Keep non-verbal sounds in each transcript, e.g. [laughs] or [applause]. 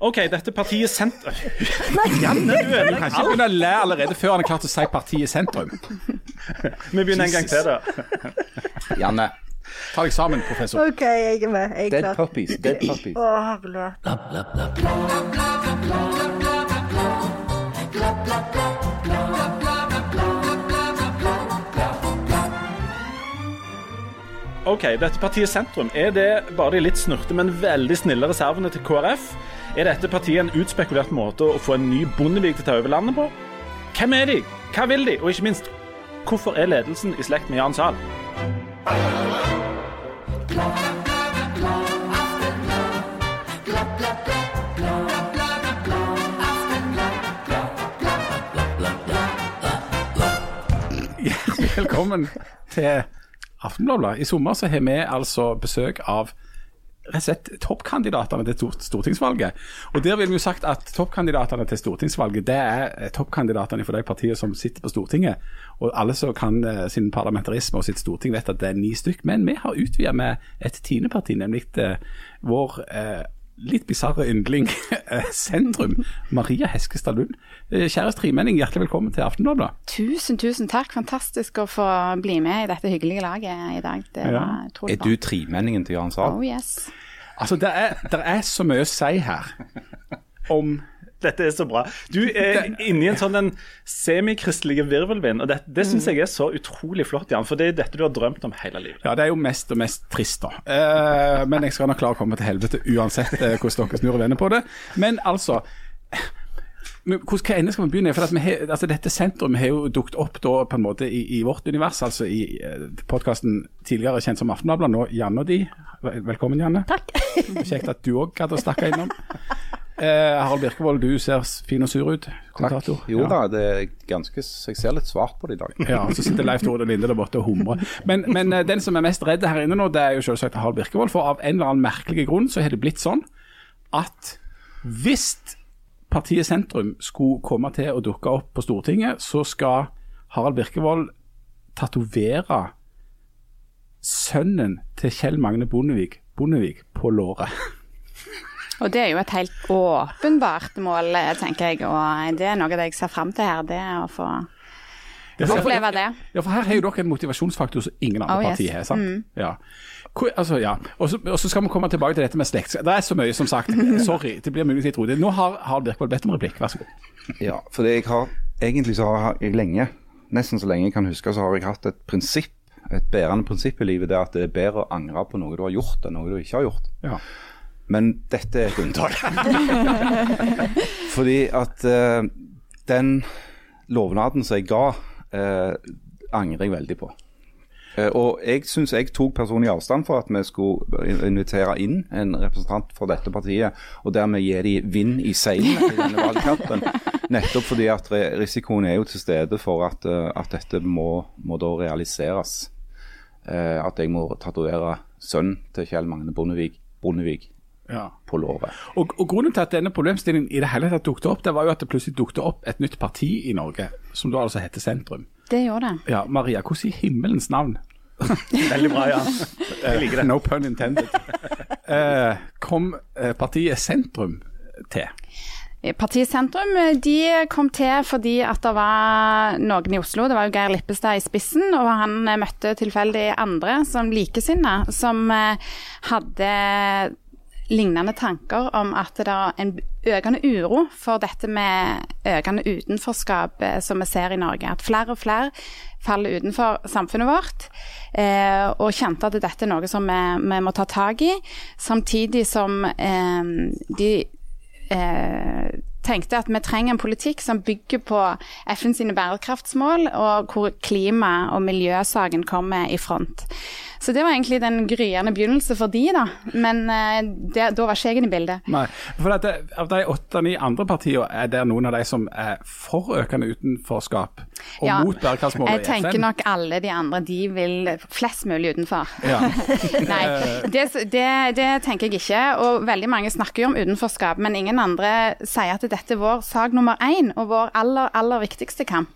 OK, dette partiet sentrum [laughs] Janne, du er Du kan ikke begynne å le allerede før han er klart å si partiet sentrum. [laughs] Vi begynner en gang til, da. Janne, ta deg sammen, professor. OK, jeg er med. Jeg er Dead klar. puppies. Dead puppies. Å, herlighet. OK, dette partiet sentrum, er det bare de litt snurte, men veldig snille reservene til KrF? Er dette partiet en utspekulert måte å få en ny Bondevik til å ta over landet på? Hvem er de? Hva vil de? Og ikke minst, hvorfor er ledelsen i slekt med Jan Sahl? Velkommen til Aftenbladet. I sommer så har vi altså besøk av rett og slett toppkandidatene til stortingsvalget. Og der vil vi jo sagt at toppkandidatene til stortingsvalget, det er eh, toppkandidatene for de partiene som sitter på Stortinget. Og alle som kan eh, sin parlamentarisme og sitt storting vet at det er ni stykk. Men vi har utvida med et tiende parti, nemlig eh, vår litt bisarre yndling [laughs] eh, Sentrum, Maria Heskestad Lund. Eh, Kjære tremenning, hjertelig velkommen til Aftenbladet. Tusen, tusen takk. Fantastisk å få bli med i dette hyggelige laget i dag. Det Ja. var utrolig Er du tremenningen til Jan Sahl? Oh yes. Altså, det er, det er så mye å si her om [laughs] Dette er så bra. Du er inne i en sånn en semikristelig virvelvind, og det, det syns jeg er så utrolig flott, Jan. For det er dette du har drømt om hele livet. Ja, det er jo mest og mest trist, da. Eh, men jeg skal nok klare å komme til helvete uansett eh, hvordan dere snur og vender på det. Men altså Hva ende skal vi begynne? For at vi har, altså Dette sentrum har jo dukket opp da på en måte i, i vårt univers, altså i eh, podkasten tidligere kjent som Aftenbladet, nå Janne og de. Velkommen, Janne. Takk. Kjekt at du òg gadd å snakke innom. [laughs] Eh, Harald Birkevold, du ser fin og sur ut, kommentator. Jo Ja. da, det er ganske Jeg ser litt svart på det i dag. [laughs] Ja, så sitter Leif Tore Linde der borte og humrer. Men, men eh, den som er mest redd her inne nå, det er jo selvsagt Harald Birkevold. For av en eller annen merkelig grunn så har det blitt sånn at hvis partiet Sentrum skulle komme til å dukke opp på Stortinget, så skal Harald Birkevold tatovere sønnen til Kjell Magne Bondevik, Bondevik på låret. Og det er jo et helt åpenbart mål, tenker jeg. Og det er noe av det jeg ser fram til her. Det er å få oppleve det. Ja, for her har jo dere en motivasjonsfaktor som ingen andre Oh, yes. partier har. sant? Ja. Altså, ja. Og så, skal vi komme tilbake til dette med slekt. Det er så mye, som sagt. [laughs] Sorry, det blir mulig litt rolig. Nå har har Birkvold bedt om replikk, vær så god. Ja, for det jeg har Egentlig så har jeg lenge, nesten så lenge jeg kan huske, så har jeg hatt et prinsipp, et bærende prinsipp i livet, det er at det er bedre å angre på noe du har gjort, enn noe du ikke har gjort. Ja. Men dette er et unntak. [laughs] Fordi at eh, den lovnaden som jeg ga, eh, angrer jeg veldig på. Eh, og jeg syns jeg tok personlig avstand for at vi skulle invitere inn en representant for dette partiet, og dermed gi de vind i seilene i denne valgkampen. Nettopp fordi at risikoen er jo til stede for at, eh, at dette må, må da realiseres. Eh, at jeg må tatovere sønnen til Kjell Magne Bondevik, Bondevik Ja. på låret. Og, og Grunnen til at denne problemstillingen i det hele tatt dukket opp, det var jo at det plutselig dukket opp et nytt parti i Norge, som da altså heter Sentrum. Det gjorde det. Ja, Maria, hvordan i himmelens navn, [laughs] Veldig bra, ja. Jeg liker det. no pun intended, [laughs] eh, kom eh, partiet Sentrum til? Partiet Sentrum eh, de kom til fordi at det var noen i Oslo, det var jo Geir Lippestad i spissen, og han eh, møtte tilfeldig andre som likesinnede, som eh, hadde lignende tanker om at det er en økende uro for dette med økende utenforskap som vi ser i Norge. At flere og flere faller utenfor samfunnet vårt, eh, og kjente at dette er noe som vi, vi må ta tak i, samtidig som eh, de eh, tenkte at vi trenger en politikk som bygger på FN sine bærekraftsmål, og hvor klima- og miljøsaken kommer i front. Så det var egentlig den gryende begynnelse for de, da. Men eh, det, da var ikke jeg inne i bildet. Nei, for dette, Av de åtte-ni andre partiene, er det noen av de som er for økende utenforskap og Ja, mot bærekraftsmålet Jeg tenker nok alle de andre, de vil flest mulig utenfor. Ja. [laughs] Nei, det, det, det tenker jeg ikke. Og veldig mange snakker jo om utenforskap, men ingen andre sier at dette er vår sak nummer én og vår aller, aller viktigste kamp.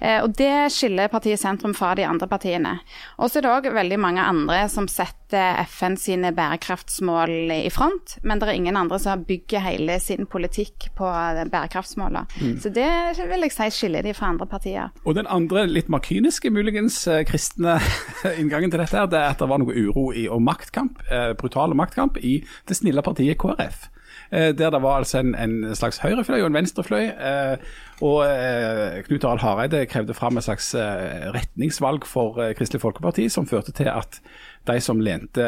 Eh, og det skiller partiet Sentrum fra de andre partiene. Og så er det òg veldig mange andre som setter FN sine bærekraftsmål i front, men det er ingen andre som bygger hele sin politikk på bærekraftsmålene. Så det vil jeg si skiller de fra andre partier. Og den andre, litt mer kyniske, muligens eh, kristne [laughs] inngangen til dette, det er at det var noe uro i, og maktkamp, eh, brutal maktkamp i det snille partiet KrF. Eh, der det var altså en, en slags høyrefløy og en venstrefløy. Eh, og eh, Knut Arild Hareide krevde fram et slags retningsvalg for Kristelig Folkeparti, som førte til at de som lente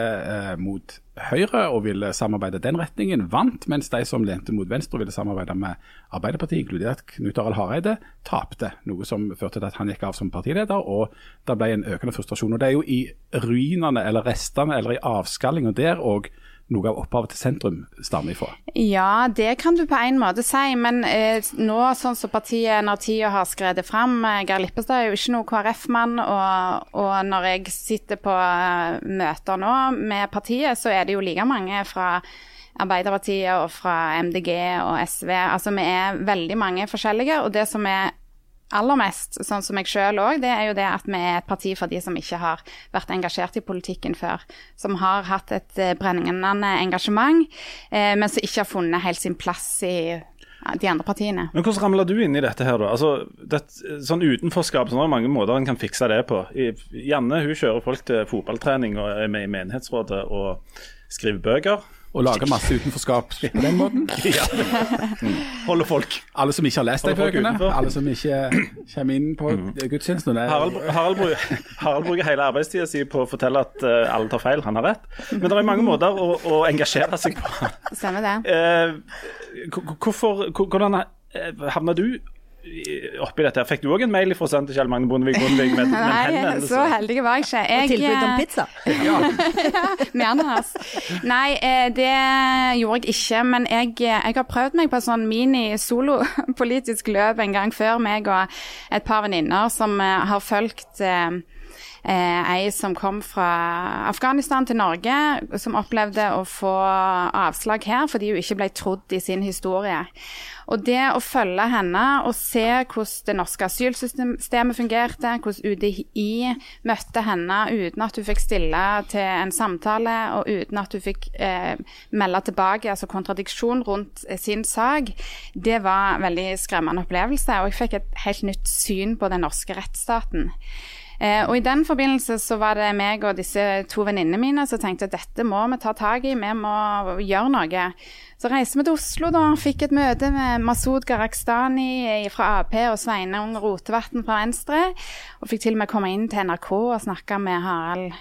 mot Høyre og ville samarbeide den retningen, vant, mens de som lente mot venstre og ville samarbeide med Arbeiderpartiet, inkludert Knut Arild Hareide, tapte. Noe som førte til at han gikk av som partileder, og det ble en økende frustrasjon. Og Det er jo i ruinene, eller restene, eller i avskallinga der òg noe av opphavet til sentrum stammer ifra. Ja, det kan du på en måte si, men eh, nå sånn som partiet når tida har skredet fram eh, Geir Lippestad er jo ikke noe KrF-mann, og, og, når jeg sitter på eh, møter nå med partiet, så er det jo like mange fra Arbeiderpartiet og fra MDG og SV. Altså vi er veldig mange forskjellige, og det som er aller mest, sånn som meg sjøl òg, det er jo det at vi er et parti for de som ikke har vært engasjert i politikken før. Som har hatt et eh, brennende engasjement, eh, men som ikke har funnet helt sin plass i de andre partiene. Men Hvordan ramla du inn i dette her, da? Altså, det, sånn Utenforskap så er det mange måter en kan fikse det på. I, Janne hun kjører folk til fotballtrening og er med i menighetsrådet og skriver bøker. Og lage masse utenforskap på den måten. [laughs] Ja. Holde folk. Alle som ikke har lest de bøkene, alle som ikke kommer inn på gudstjenesten. er- Harald, Harald, bruker, Harald bruker hele arbeidstida si på å fortelle at uh, alle tar feil, han har rett. Men det er mange måter å, å engasjere seg på. Stemmer det? Uh, hvorfor, hvordan eh, havna du oppi dette? Fikk du òg en mail fra til Kjell Magne Bondevik Bondevik med, med Nei, henvendelse? så heldig var jeg ikke. Jeg, Og tilbud om pizza. [laughs] pizza. med ananas. Nei, eh, det gjorde jeg ikke. Men jeg, jeg har prøvd meg på et sånn mini-solo-politisk [laughs] løp en gang før, meg og et par venninner som eh, har fulgt eh, eh, ei som kom fra Afghanistan til Norge, som opplevde å få avslag her fordi hun ikke ble trodd i sin historie. Og det å følge henne og se hvordan det norske asylsystemet fungerte, hvordan UDI møtte henne uten at hun fikk stille til en samtale, og uten at hun fikk eh, melde tilbake, altså kontradiksjon rundt eh, sin sak, det var en veldig skremmende opplevelse. Og jeg fikk et helt nytt syn på den norske rettsstaten. Eh, og I den forbindelse så var det meg og disse to venninnene mine som tenkte at dette må vi ta tak i, vi må gjøre noe. Så reiste vi til Oslo da, fikk et møte med Masud Gharahkhstani fra Ap og Sveinung Rotevatn fra Venstre. Og fikk til og med komme inn til NRK og snakke med Harald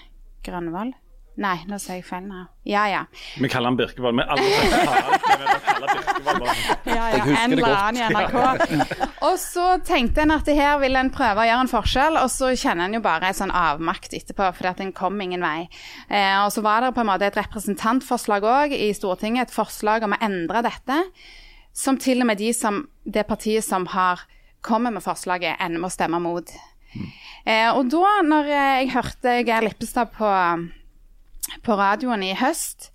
Grønvold. Nei, nå sa jeg feil navn. Ja, ja. Vi kaller han Birkevold. Vi alle kaller Birkevold bare. [laughs] ja, ja. En det eller godt. annen i NRK. Og så tenkte en at det her vil en prøve å gjøre en forskjell, og så kjenner en jo bare en sånn avmakt etterpå, fordi at en kom ingen vei. Eh, og så var det på en måte et representantforslag òg i Stortinget, et forslag om å endre dette, som til og med de som, det partiet som har kommet med forslaget, ender med å stemme mot. Eh, og da, når jeg hørte Geir Lippestad på på radioen i høst,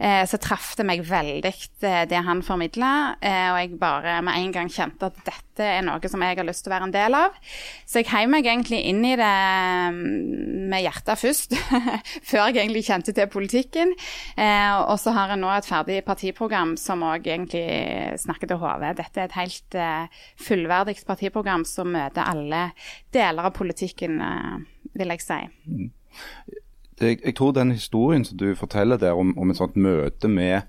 eh, så traff det meg veldig eh, det han formidla. Eh, og jeg bare med en gang kjente at dette er noe som jeg har lyst til å være en del av. Så jeg heiv meg egentlig inn i det mm, med hjertet først, [laughs] før jeg egentlig kjente til politikken. Eh, og så har jeg nå et ferdig partiprogram som òg egentlig snakker til hodet. Dette er et helt eh, fullverdig partiprogram som møter alle deler av politikken, eh, vil jeg si. Jeg, jeg tror den historien som du forteller der om, om et sånt møte med,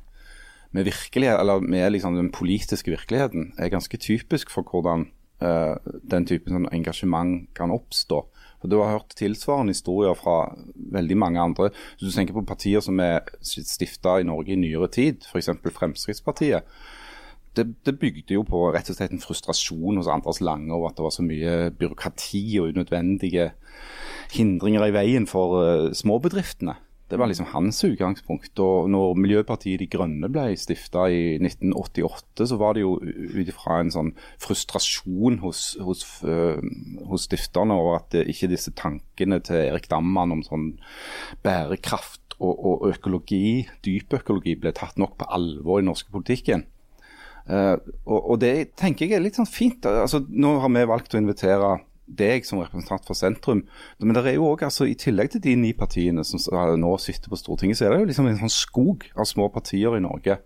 med virkelighet, eller med liksom den politiske virkeligheten, er ganske typisk for hvordan uh, den typen sånn engasjement kan oppstå. For Du har hørt tilsvarende historier fra veldig mange andre. Hvis du tenker på partier som er stifta i Norge i nyere tid, f.eks. Fremskrittspartiet. Det, det bygde jo på rett og slett en frustrasjon hos Anders Lange over at det var så mye byråkrati og unødvendige hindringer i veien for uh, småbedriftene. Det var liksom hans utgangspunkt. Og når Miljøpartiet De Grønne ble stifta i 1988, så var det jo ut ifra en sånn frustrasjon hos, hos, uh, hos stifterne over at uh, ikke disse tankene til Erik Damman om sånn bærekraft og, og økologi, dyp økologi, ble tatt nok på alvor i norske politikken. Uh, og, og det tenker jeg er litt sånn fint. Altså, nå har vi valgt å invitere deg som representant for sentrum. Men det er jo også, altså, i tillegg til de ni partiene som nå sitter på Stortinget, så er det jo liksom en sånn skog av små partier i Norge.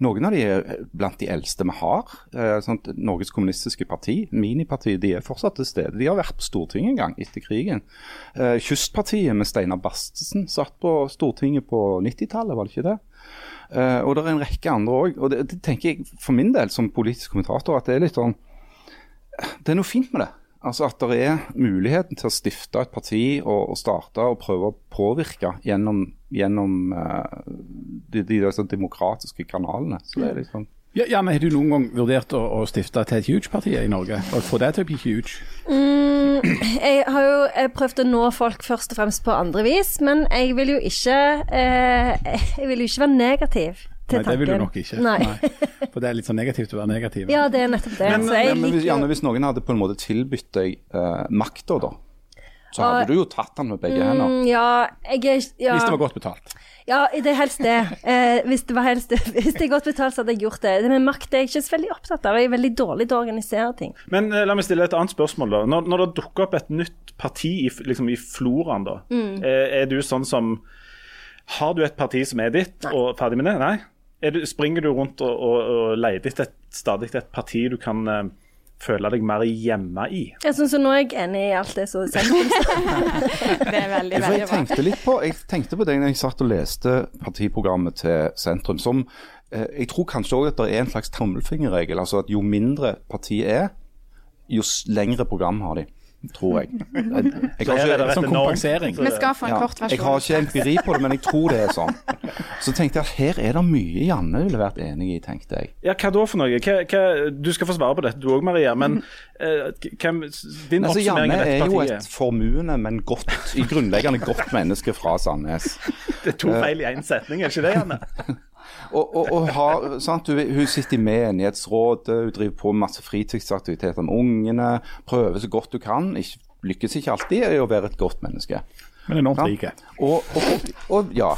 Noen av de er blant de eldste vi har. Eh, sånn Norges kommunistiske parti, minipartiet, de er fortsatt til stede. De har vært på Stortinget en gang etter krigen. Eh, Kystpartiet med Steinar Bastesen satt på Stortinget på 90-tallet, var det ikke det? Eh, og det er en rekke andre òg. Og det, det tenker jeg for min del som politisk kommentator at det er litt sånn Det er noe fint med det. Altså At det er muligheten til å stifte et parti og, og starte og prøve å påvirke gjennom, gjennom uh, de, de, de sånn demokratiske kanalene. Så det er litt sånn Ja, men har du noen gang vurdert å, å stifte til et huge-parti i Norge? Og få det til å bli huge? Jeg har jo eh, prøvd å nå folk først og fremst på andre vis, men jeg vil jo ikke eh, Jeg vil jo ikke være negativ til Nei, det vil du nok ikke. Nei. For det er litt sånn negativt å være negativ. Ja, det er nettopp det. Men, så jeg men hvis, Janne, hvis noen hadde på en måte tilbudt deg eh, makta, da, så hadde Og- du jo tatt den med begge hender. Mm, Ja, jeg er ja, Hvis det var godt betalt. Ja, det er helst det. Eh, hvis det var helst [laughs] Hvis det er godt betalt, så hadde jeg gjort det. Det med makt er jeg ikke så veldig opptatt av. Jeg er veldig dårlig til å organisere ting. Men eh, la meg stille et annet spørsmål. da. Når, når det dukker opp et nytt parti i, liksom i floraen, da, er, er du sånn som Har du et parti som er ditt, og ferdig med det? Nei? Er du, springer du rundt og, og, og leter etter stadig et parti du kan eh, føle deg mer hjemme i? Jeg synes, nå er jeg enig i alt det som er sa. [laughs] Det er veldig, veldig jeg tenkte litt på jeg tenkte på det når jeg satt og leste partiprogrammet til Sentrum. som eh, Jeg tror kanskje òg at det er en slags tommelfingerregel. altså at Jo mindre partiet er, jo lengre program har de. Tror jeg. Jeg, jeg, har ikke, Som kompensering. Vi skal få en ja, kort versjon. jeg har ikke empiri på det, men jeg tror det er sånn. Så tenkte jeg at her er det mye Janne ville vært enig i, tenkte jeg. Ja, Hva da for noe? Hva, hva, du skal få svare på dette, du òg, Maria. Men eh, hvem, din Altså, oppsummering Janne er jo et formuende, men godt, i grunnleggende godt menneske fra Sandnes. Det er to feil i én setning, er ikke det, Janne? [laughs] Og, og, og har, sant, hun, hun sitter i menighetsrådet, hun driver på med masse fritidsaktiviteter med ungene. Prøver så godt hun kan. Ikke, lykkes ikke alltid i å være et godt menneske. Men enormt rike. Og, og, ja.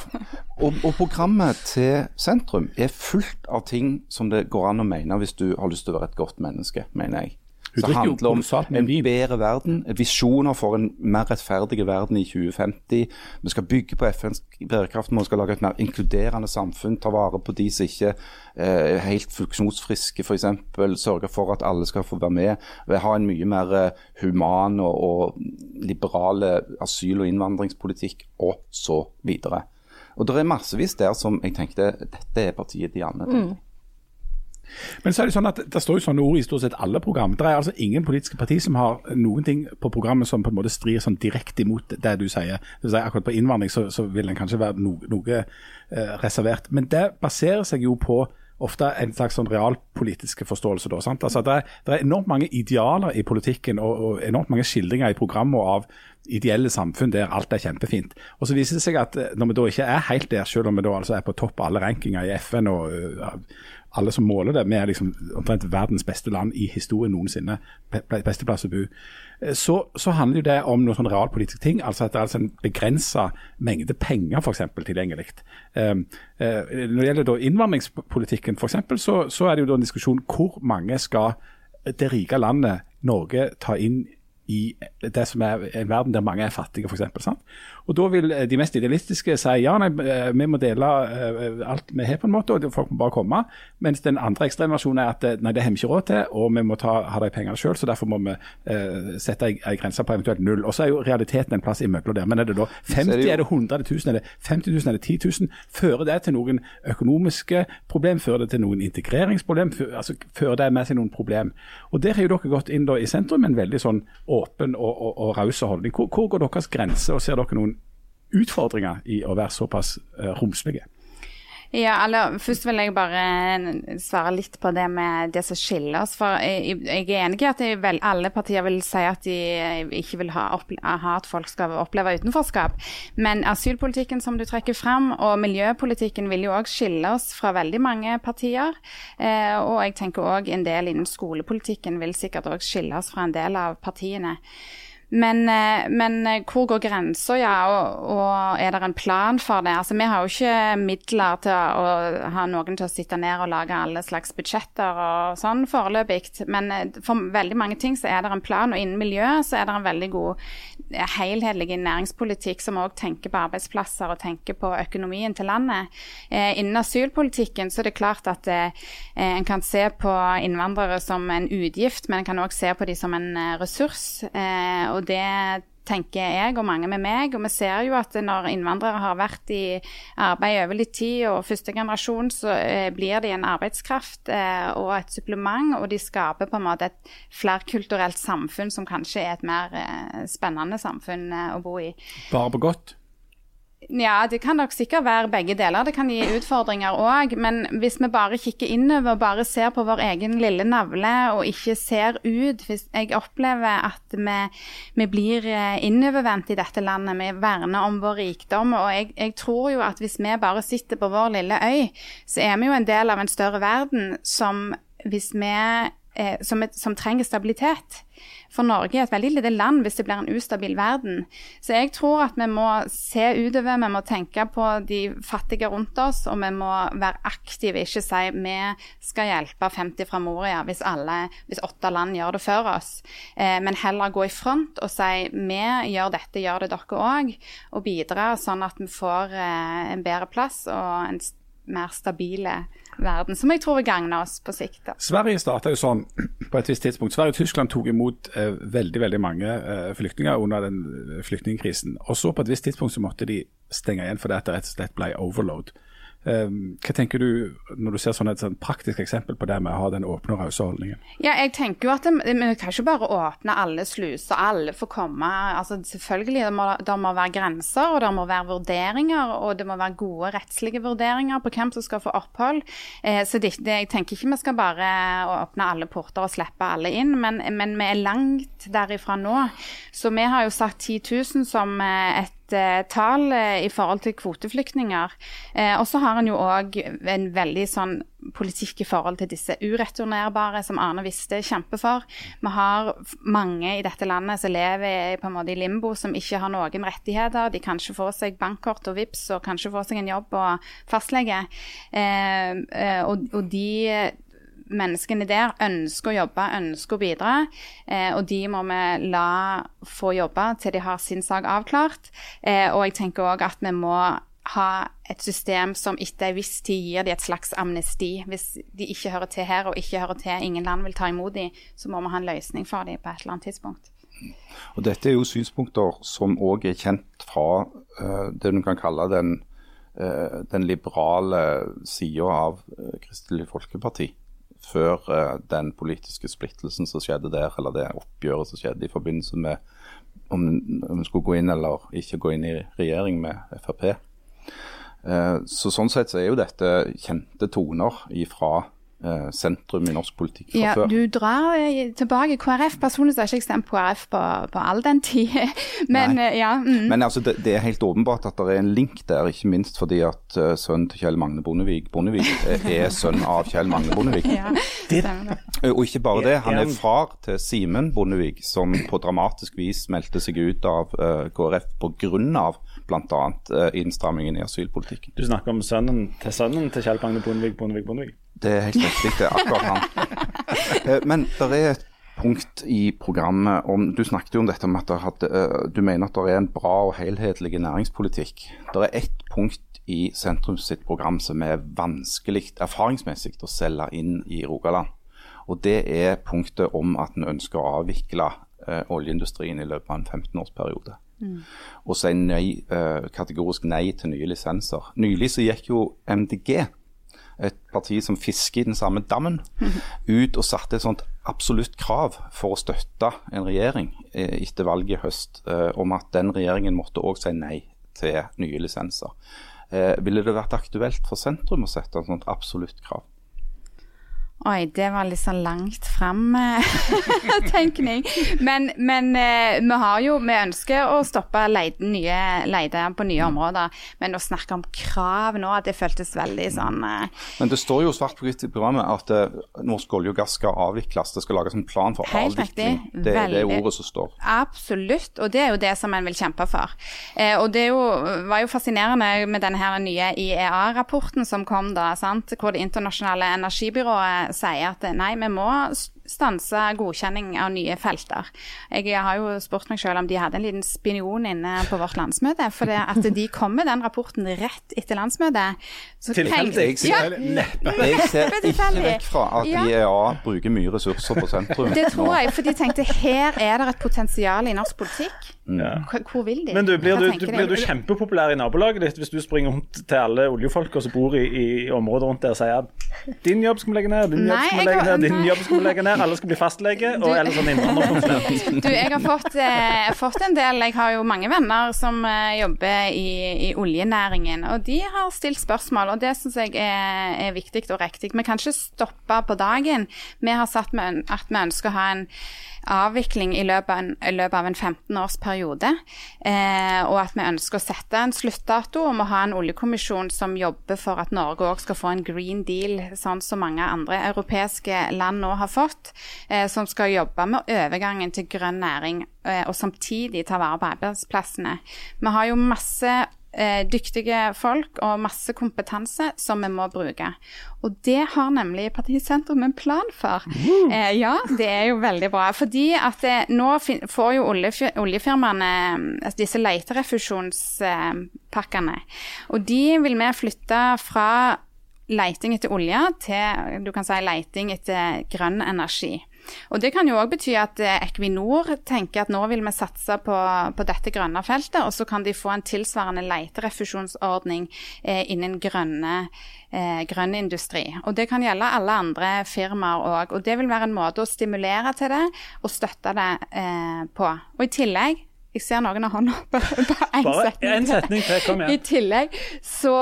og programmet til sentrum er fullt av ting som det går an å mene hvis du har lyst til å være et godt menneske, mener jeg. Hun Så handler om en bedre verden, visjoner for en mer rettferdig verden i 2050. Vi skal bygge på FNs bærekraftmål, skal lage et mer inkluderende samfunn, ta vare på de som ikke eh, er helt funksjonsfriske f.eks. Sørge for at alle skal få være med. Ha en mye mer eh, human og, og liberale asyl- og innvandringspolitikk og så videre. Og det er massevis der som jeg tenkte dette er partiet de andre tenkte jeg. Men så er det sånn at det står jo sånne ord i stort sett alle program. Det er altså ingen politiske parti som har noen ting på programmet som på en måte strir sånn direkte imot det du sier. Det vil si, akkurat på innvandring så, så vil en kanskje være no, noe eh, reservert. Men det baserer seg jo på ofte en slags sånn realpolitiske forståelse. Da? Altså, det, er, det er enormt mange idealer i politikken og, og enormt mange skildringer i programmet av ideelle samfunn der alt er kjempefint. Og så viser det seg at eh, når vi da ikke er helt der, selv om vi da altså er på topp av alle rankinger i FN og eh, alle som måler det, vi er liksom omtrent verdens beste land i historien noensinne. Beste plass å bo. Eh, Så, så handler jo det om noen sånn realpolitiske ting. altså At det er altså en begrensa mengde penger for eksempel, tilgjengelig. Um, uh, når det gjelder da innvandringspolitikken f.eks., så, så er det jo da en diskusjon hvor mange skal det rike landet Norge ta inn i det som er en verden der mange er fattige, f.eks. Og da vil eh, de mest idealistiske si ja, nei, eh, vi må dele eh, alt vi har, på en måte, og folk må bare komme. Mens den andre ekstremversjonen er at nei, det har vi ikke råd til, og vi må ta, ha de pengene sjøl, så derfor må vi eh, sette ei, ei grense på eventuelt null. Og så er jo realiteten en plass imellom der. Men er det da 50, er det er det 100, er det 1000, er det 50 000, er det 10 000? Fører det til noen økonomiske problem? Fører det til noen integreringsproblem? Fører, altså, fører det med seg noen problem? Og Der har jo dere gått inn da i sentrum med en veldig sånn åpen og, og, og raus holdning. Hvor, hvor går deres grense, og ser dere noen utfordringer i å være såpass uh, romslige? Ja, eller Først vil jeg bare svare litt på det med det som skiller oss. For jeg, jeg er enig i at vel, alle partier vil si at de ikke vil ha, ha at folk skal oppleve utenforskap. Men asylpolitikken som du trekker fram, og miljøpolitikken vil jo òg skille oss fra veldig mange partier. Eh, og jeg tenker òg en del innen skolepolitikken vil sikkert òg skille oss fra en del av partiene. Men, eh, men eh, hvor går grensa, ja, og, og, er det en plan for det? Altså, Vi har jo ikke midler til å ha noen til å sitte ned og lage alle slags budsjetter og sånn foreløpig. Men eh, for veldig mange ting så er det en plan, og innen miljøet så er det en veldig god helhetlig næringspolitikk som òg tenker på arbeidsplasser og tenker på økonomien til landet. Eh, innen asylpolitikken så er det klart at eh, en kan se på innvandrere som en utgift, men en kan òg se på dem som en ressurs. Eh, og det tenker jeg og mange med meg. Og vi ser jo at når innvandrere har vært i arbeid over litt tid, og første generasjon, så eh, blir de en arbeidskraft eh, og et supplement. Og de skaper på en måte et flerkulturelt samfunn som kanskje er et mer eh, spennende samfunn å bo i. Bare på godt? Ja, det kan nok sikkert være begge deler. Det kan gi utfordringer òg. Men hvis vi bare kikker innover, bare ser på vår egen lille navle og ikke ser ut hvis Jeg opplever at vi, vi blir eh, innovervendt i dette landet. Vi verner om vår rikdom. Og jeg, jeg, tror jo at hvis vi bare sitter på vår lille øy, så er vi jo en del av en større verden som hvis vi eh, som, som trenger stabilitet. For Norge er et veldig lite land hvis det blir en ustabil verden. Så jeg tror at vi må se utover, vi må tenke på de fattige rundt oss, og vi må være aktive. Ikke si vi skal hjelpe 50 fra Moria hvis, alle, hvis åtte land gjør det før oss. Eh, men heller gå i front og si vi gjør dette, gjør det dere òg. Og bidra sånn at vi får eh, en bedre plass og en mer stabile verden, som jeg tror vil gagne oss på sikt. Da. Sverige starta jo sånn på et visst tidspunkt. Sverige og Tyskland tok imot eh, veldig veldig mange eh, flyktninger under den eh, flyktningkrisen. Og så på et visst tidspunkt så måtte de stenge igjen fordi det rett og slett ble overload. Ehm, hva tenker du når du ser sånn et sånn praktisk eksempel på det med å ha den åpne og rause holdningen? Ja, jeg tenker jo at Vi kan ikke bare åpne alle sluser, alle får komme. altså Selvfølgelig, det må, det må være grenser, og det må være vurderinger, og det må være gode rettslige vurderinger på hvem som skal få opphold. Eh, så det, det, jeg tenker ikke vi skal bare åpne alle porter og slippe alle inn, men, men vi er langt derifra nå. Så vi har jo satt 10 000 som et eh, tall eh, i forhold til kvoteflyktninger. Eh, og så har en jo òg en veldig sånn politikk i forhold til disse ureturnerbare, som Arne Viste kjemper for. Vi har mange i dette landet som lever på en måte i limbo, som ikke har noen rettigheter. De kan ikke få seg bankkort og VIPS og kanskje få seg en jobb og fastlege. Eh og, og de menneskene der ønsker å jobbe, ønsker å bidra. Eh, og de må vi la få jobbe til de har sin sak avklart. Eh, og jeg tenker òg at vi må ha et system som etter en viss tid gir de et slags amnesti. Hvis de ikke hører til her og ikke hører til, ingen land vil ta imot dem, så må vi ha en løsning for dem på et eller annet tidspunkt. Og Dette er jo synspunkter som òg er kjent fra uh, det du kan kalle den, uh, den liberale sida av uh, Kristelig Folkeparti før uh, den politiske splittelsen som skjedde der, eller det oppgjøret som skjedde i forbindelse med om, vi skulle gå inn eller ikke gå inn i regjering med Frp. Eh, så Sånn sett så er jo dette kjente toner ifra Eh, sentrum i norsk politikk fra ja, før. Du drar eh, tilbake KrF. Personlig har jeg ikke stemt på KrF på, på, all den tid. [laughs] Men, Eh, ja, mm. Men altså, det, det, er helt åpenbart at det er en link der, ikke minst fordi at uh, sønnen til Kjell Magne Bondevik Bondevik er, er sønn av Kjell Magne Bondevik. [laughs] ja, Og ikke bare det, han er far til Simen Bondevik, som på dramatisk vis meldte seg ut av uh, KrF pga. bl.a. Uh, innstrammingen i asylpolitikken. Du snakker om sønnen til sønnen til Kjell Magne Bondevik Bondevik Bondevik? Det er helt riktig, det er akkurat han. Eh, men det er et punkt i programmet om Du snakket jo om dette med at hadde, eh, du mener at det er en bra og helhetlig næringspolitikk. Det er ett punkt i sentrum sitt program som er vanskelig erfaringsmessig å selge inn i Rogaland. Og Det er punktet om at en ønsker å avvikle eh, oljeindustrien i løpet av en 15-årsperiode. Mm. Og si nei, eh, kategorisk nei til nye lisenser. Nylig så gikk jo MDG et parti som fisker i den samme dammen, ut og satte et sånt absolutt krav for å støtte en regjering eh, etter valget i høst, eh, om at den regjeringen måtte òg si nei til nye lisenser. Eh, ville det vært aktuelt for sentrum å sette et sånt absolutt krav? Oi, det var litt sånn langt fram, eh. [laughs] Men, men eh, vi har jo Vi ønsker å stoppe leide, nye leide på nye områder. Men å snakke om krav nå, det føltes veldig sånn eh, Men det står jo svart på hvitt i programmet at eh, norsk olje og gass skal avvikles. Det skal lages en plan for Helt avvikling. riktig. Det er det ordet som står. Absolutt, og det er jo det som en vil kjempe for. Eh, og det jo, var jo fascinerende med denne her nye IEA-rapporten som kom da, sant? hvor Det internasjonale energibyrået sier at nei, vi må stanse godkjenning av nye felter. Jeg har jo spurt meg selv om de hadde en liten spinion inne på vårt landsmøte, for det at de kom med den rapporten rett etter landsmøtet. Så Tilfeldig. tenkte- neppe. Jeg ser ikke vekk fra at Ja. IEA bruker mye ressurser på sentrum. Det tror jeg, for de tenkte her er det et potensial i norsk politikk. Ja. Hvor vil de? Men du, blir du, du, blir du kjempepopulær i nabolaget ditt hvis du springer rundt til alle oljefolka som bor i, i området rundt der og sier at din jobb skal vi legge ned, din jobb skal vi legge ned, din jobb skal vi legge ned, alle skal bli fastlege og eller sånn innvandrerkonsulent. [laughs] Du, jeg har fått, eh, fått en del Jeg har jo mange venner som eh, jobber i, i oljenæringen, og de har stilt spørsmål, og det syns jeg er, er viktig og riktig. Vi kan ikke stoppe på dagen. Vi har satt med at vi ønsker å ha en avvikling i løpet av en, løpet av en 15-årsperiode. Eh, og at vi ønsker å sette en sluttdato om å ha en oljekommisjon som jobber for at Norge òg skal få en green deal, sånn som mange andre europeiske land nå har fått. Eh, som skal jobbe med overgangen til grønn næring, eh, og samtidig ta vare på arbeidsplassene. Vi har jo masse dyktige folk og masse kompetanse som vi må bruke. Og det har nemlig Partisentrum en plan for. Eh, ja, det er jo veldig bra. Fordi at det, nå fin får jo oljefir oljefirmaene altså disse leterefusjonspakkene. og de vil vi flytte fra leiting etter olje til du kan si leiting etter grønn energi. Og Det kan jo òg bety at eh, Equinor tenker at nå vil vi satse på, på dette grønne feltet, og så kan de få en tilsvarende leterefusjonsordning eh, innen grønne, eh, grønn industri. Og Det kan gjelde alle andre firmaer òg. Og det vil være en måte å stimulere til det og støtte det eh, på. Og i tillegg jeg ser noen av hånda på én Bare setning. en setning til, kom igjen. I tillegg så,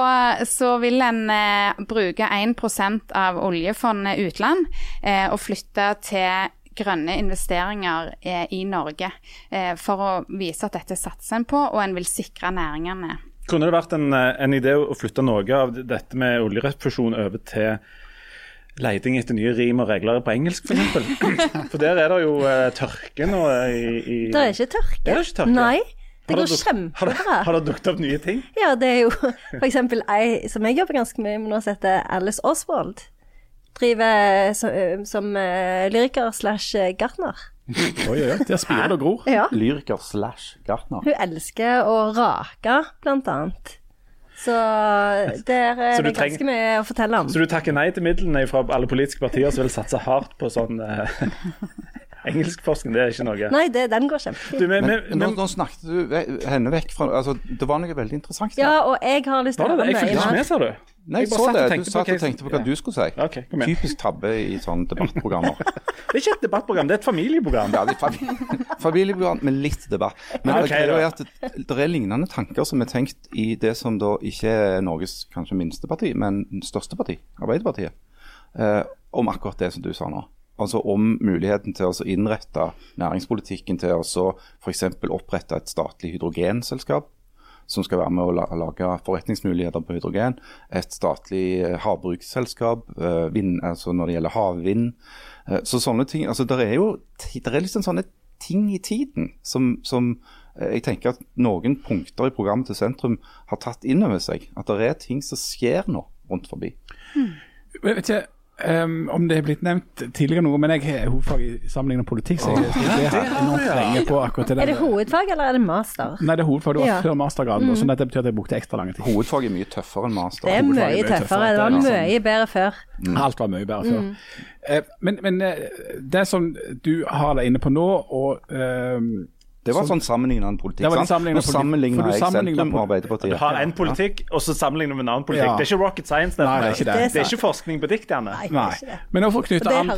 så vil en eh, bruke 1 av oljefondet utland eh, og flytte til grønne investeringer eh, i Norge. Eh, for å vise at dette satser en på, og en vil sikre næringene. Kunne det vært en, eh, en idé å flytte noe av dette med oljerefusjon over til leiting etter nye rim og regler på engelsk, f.eks.? For, for der er det jo eh, tørke nå i, i Det er ikke tørke. Er det ikke tørke? Nei, det går kjempebra. har det dukket opp nye ting? Ja, det er jo f.eks. ei som jeg jobber ganske mye med nå, som heter Alice Oswald. Driver som, som uh, lyriker slash eh, gartner. Oi, oi, oi, der spirer det og gror. Ja. Lyriker slash gartner. Hun elsker å rake, blant annet. Så der er Så det ganske mye å fortelle om. Så du takker nei til midlene fra alle politiske partier som vil satse hardt på sånn [laughs] uh, engelskforskning? Det er ikke noe. Nei, det, den går kjempefint. men, Men men, nå, nå snakket du henne vekk fra altså, Det var noe veldig interessant der. Ja, og jeg har lyst til å høre det? Jeg fulgte ikke med, sa du? Nei, jeg Jeg så det. Du satt og tenkte på hva jeg- du skulle si. Okay. Typisk tabbe i sånne debattprogrammer. [laughs] Det er ikke et debattprogram, det er et familieprogram. Ja, det er fami- [laughs] familieprogram med litt debatt. Men okay, det, er at det, det er lignende tanker som er tenkt i det som da ikke er Norges kanskje minste parti, men største parti, Arbeiderpartiet, eh, om akkurat det som du sa nå. Altså om muligheten til å innrette næringspolitikken til å så f.eks. opprette et statlig hydrogenselskap som skal være med å lage forretningsmuligheter på hydrogen. Et statlig eh, havbruksselskap eh, altså når det gjelder havvind. Eh, så sånne ting, altså Det er jo det er liksom sånne ting i tiden som, som jeg tenker at noen punkter i programmet til sentrum har tatt inn over seg. At det er ting som skjer nå rundt forbi. Jeg vet ikke ehm, om det er blitt nevnt tidligere noe, men jeg har hovedfag i sammenlignet politikk, så jeg studert enormt lenge på akkurat det Er det hovedfag, eller er det master? Nei, det er hovedfag. Det var Ja. før mastergraden, så dette betyr at jeg brukte ekstra lang tid. Hovedfag er mye tøffere enn master. Det er mye, er mye tøffere. tøffere. Det var Det mye bedre før. Alt var mye bedre før. Eh, men, men eh, det som du har deg inne på nå, og ehm, Det var sånn sammenlignende politikk. Det var sant? sammenlignende Nå du jeg sentrum og Arbeiderpartiet. Du har en politikk, og så sammenligner vi med en annen politikk. Ja. Det er ikke rocket science. Nei, det er ikke det. Det er sant. ikke forskning på dikt, gjerne. Nei, det er ikke det. Men nå for å knytte an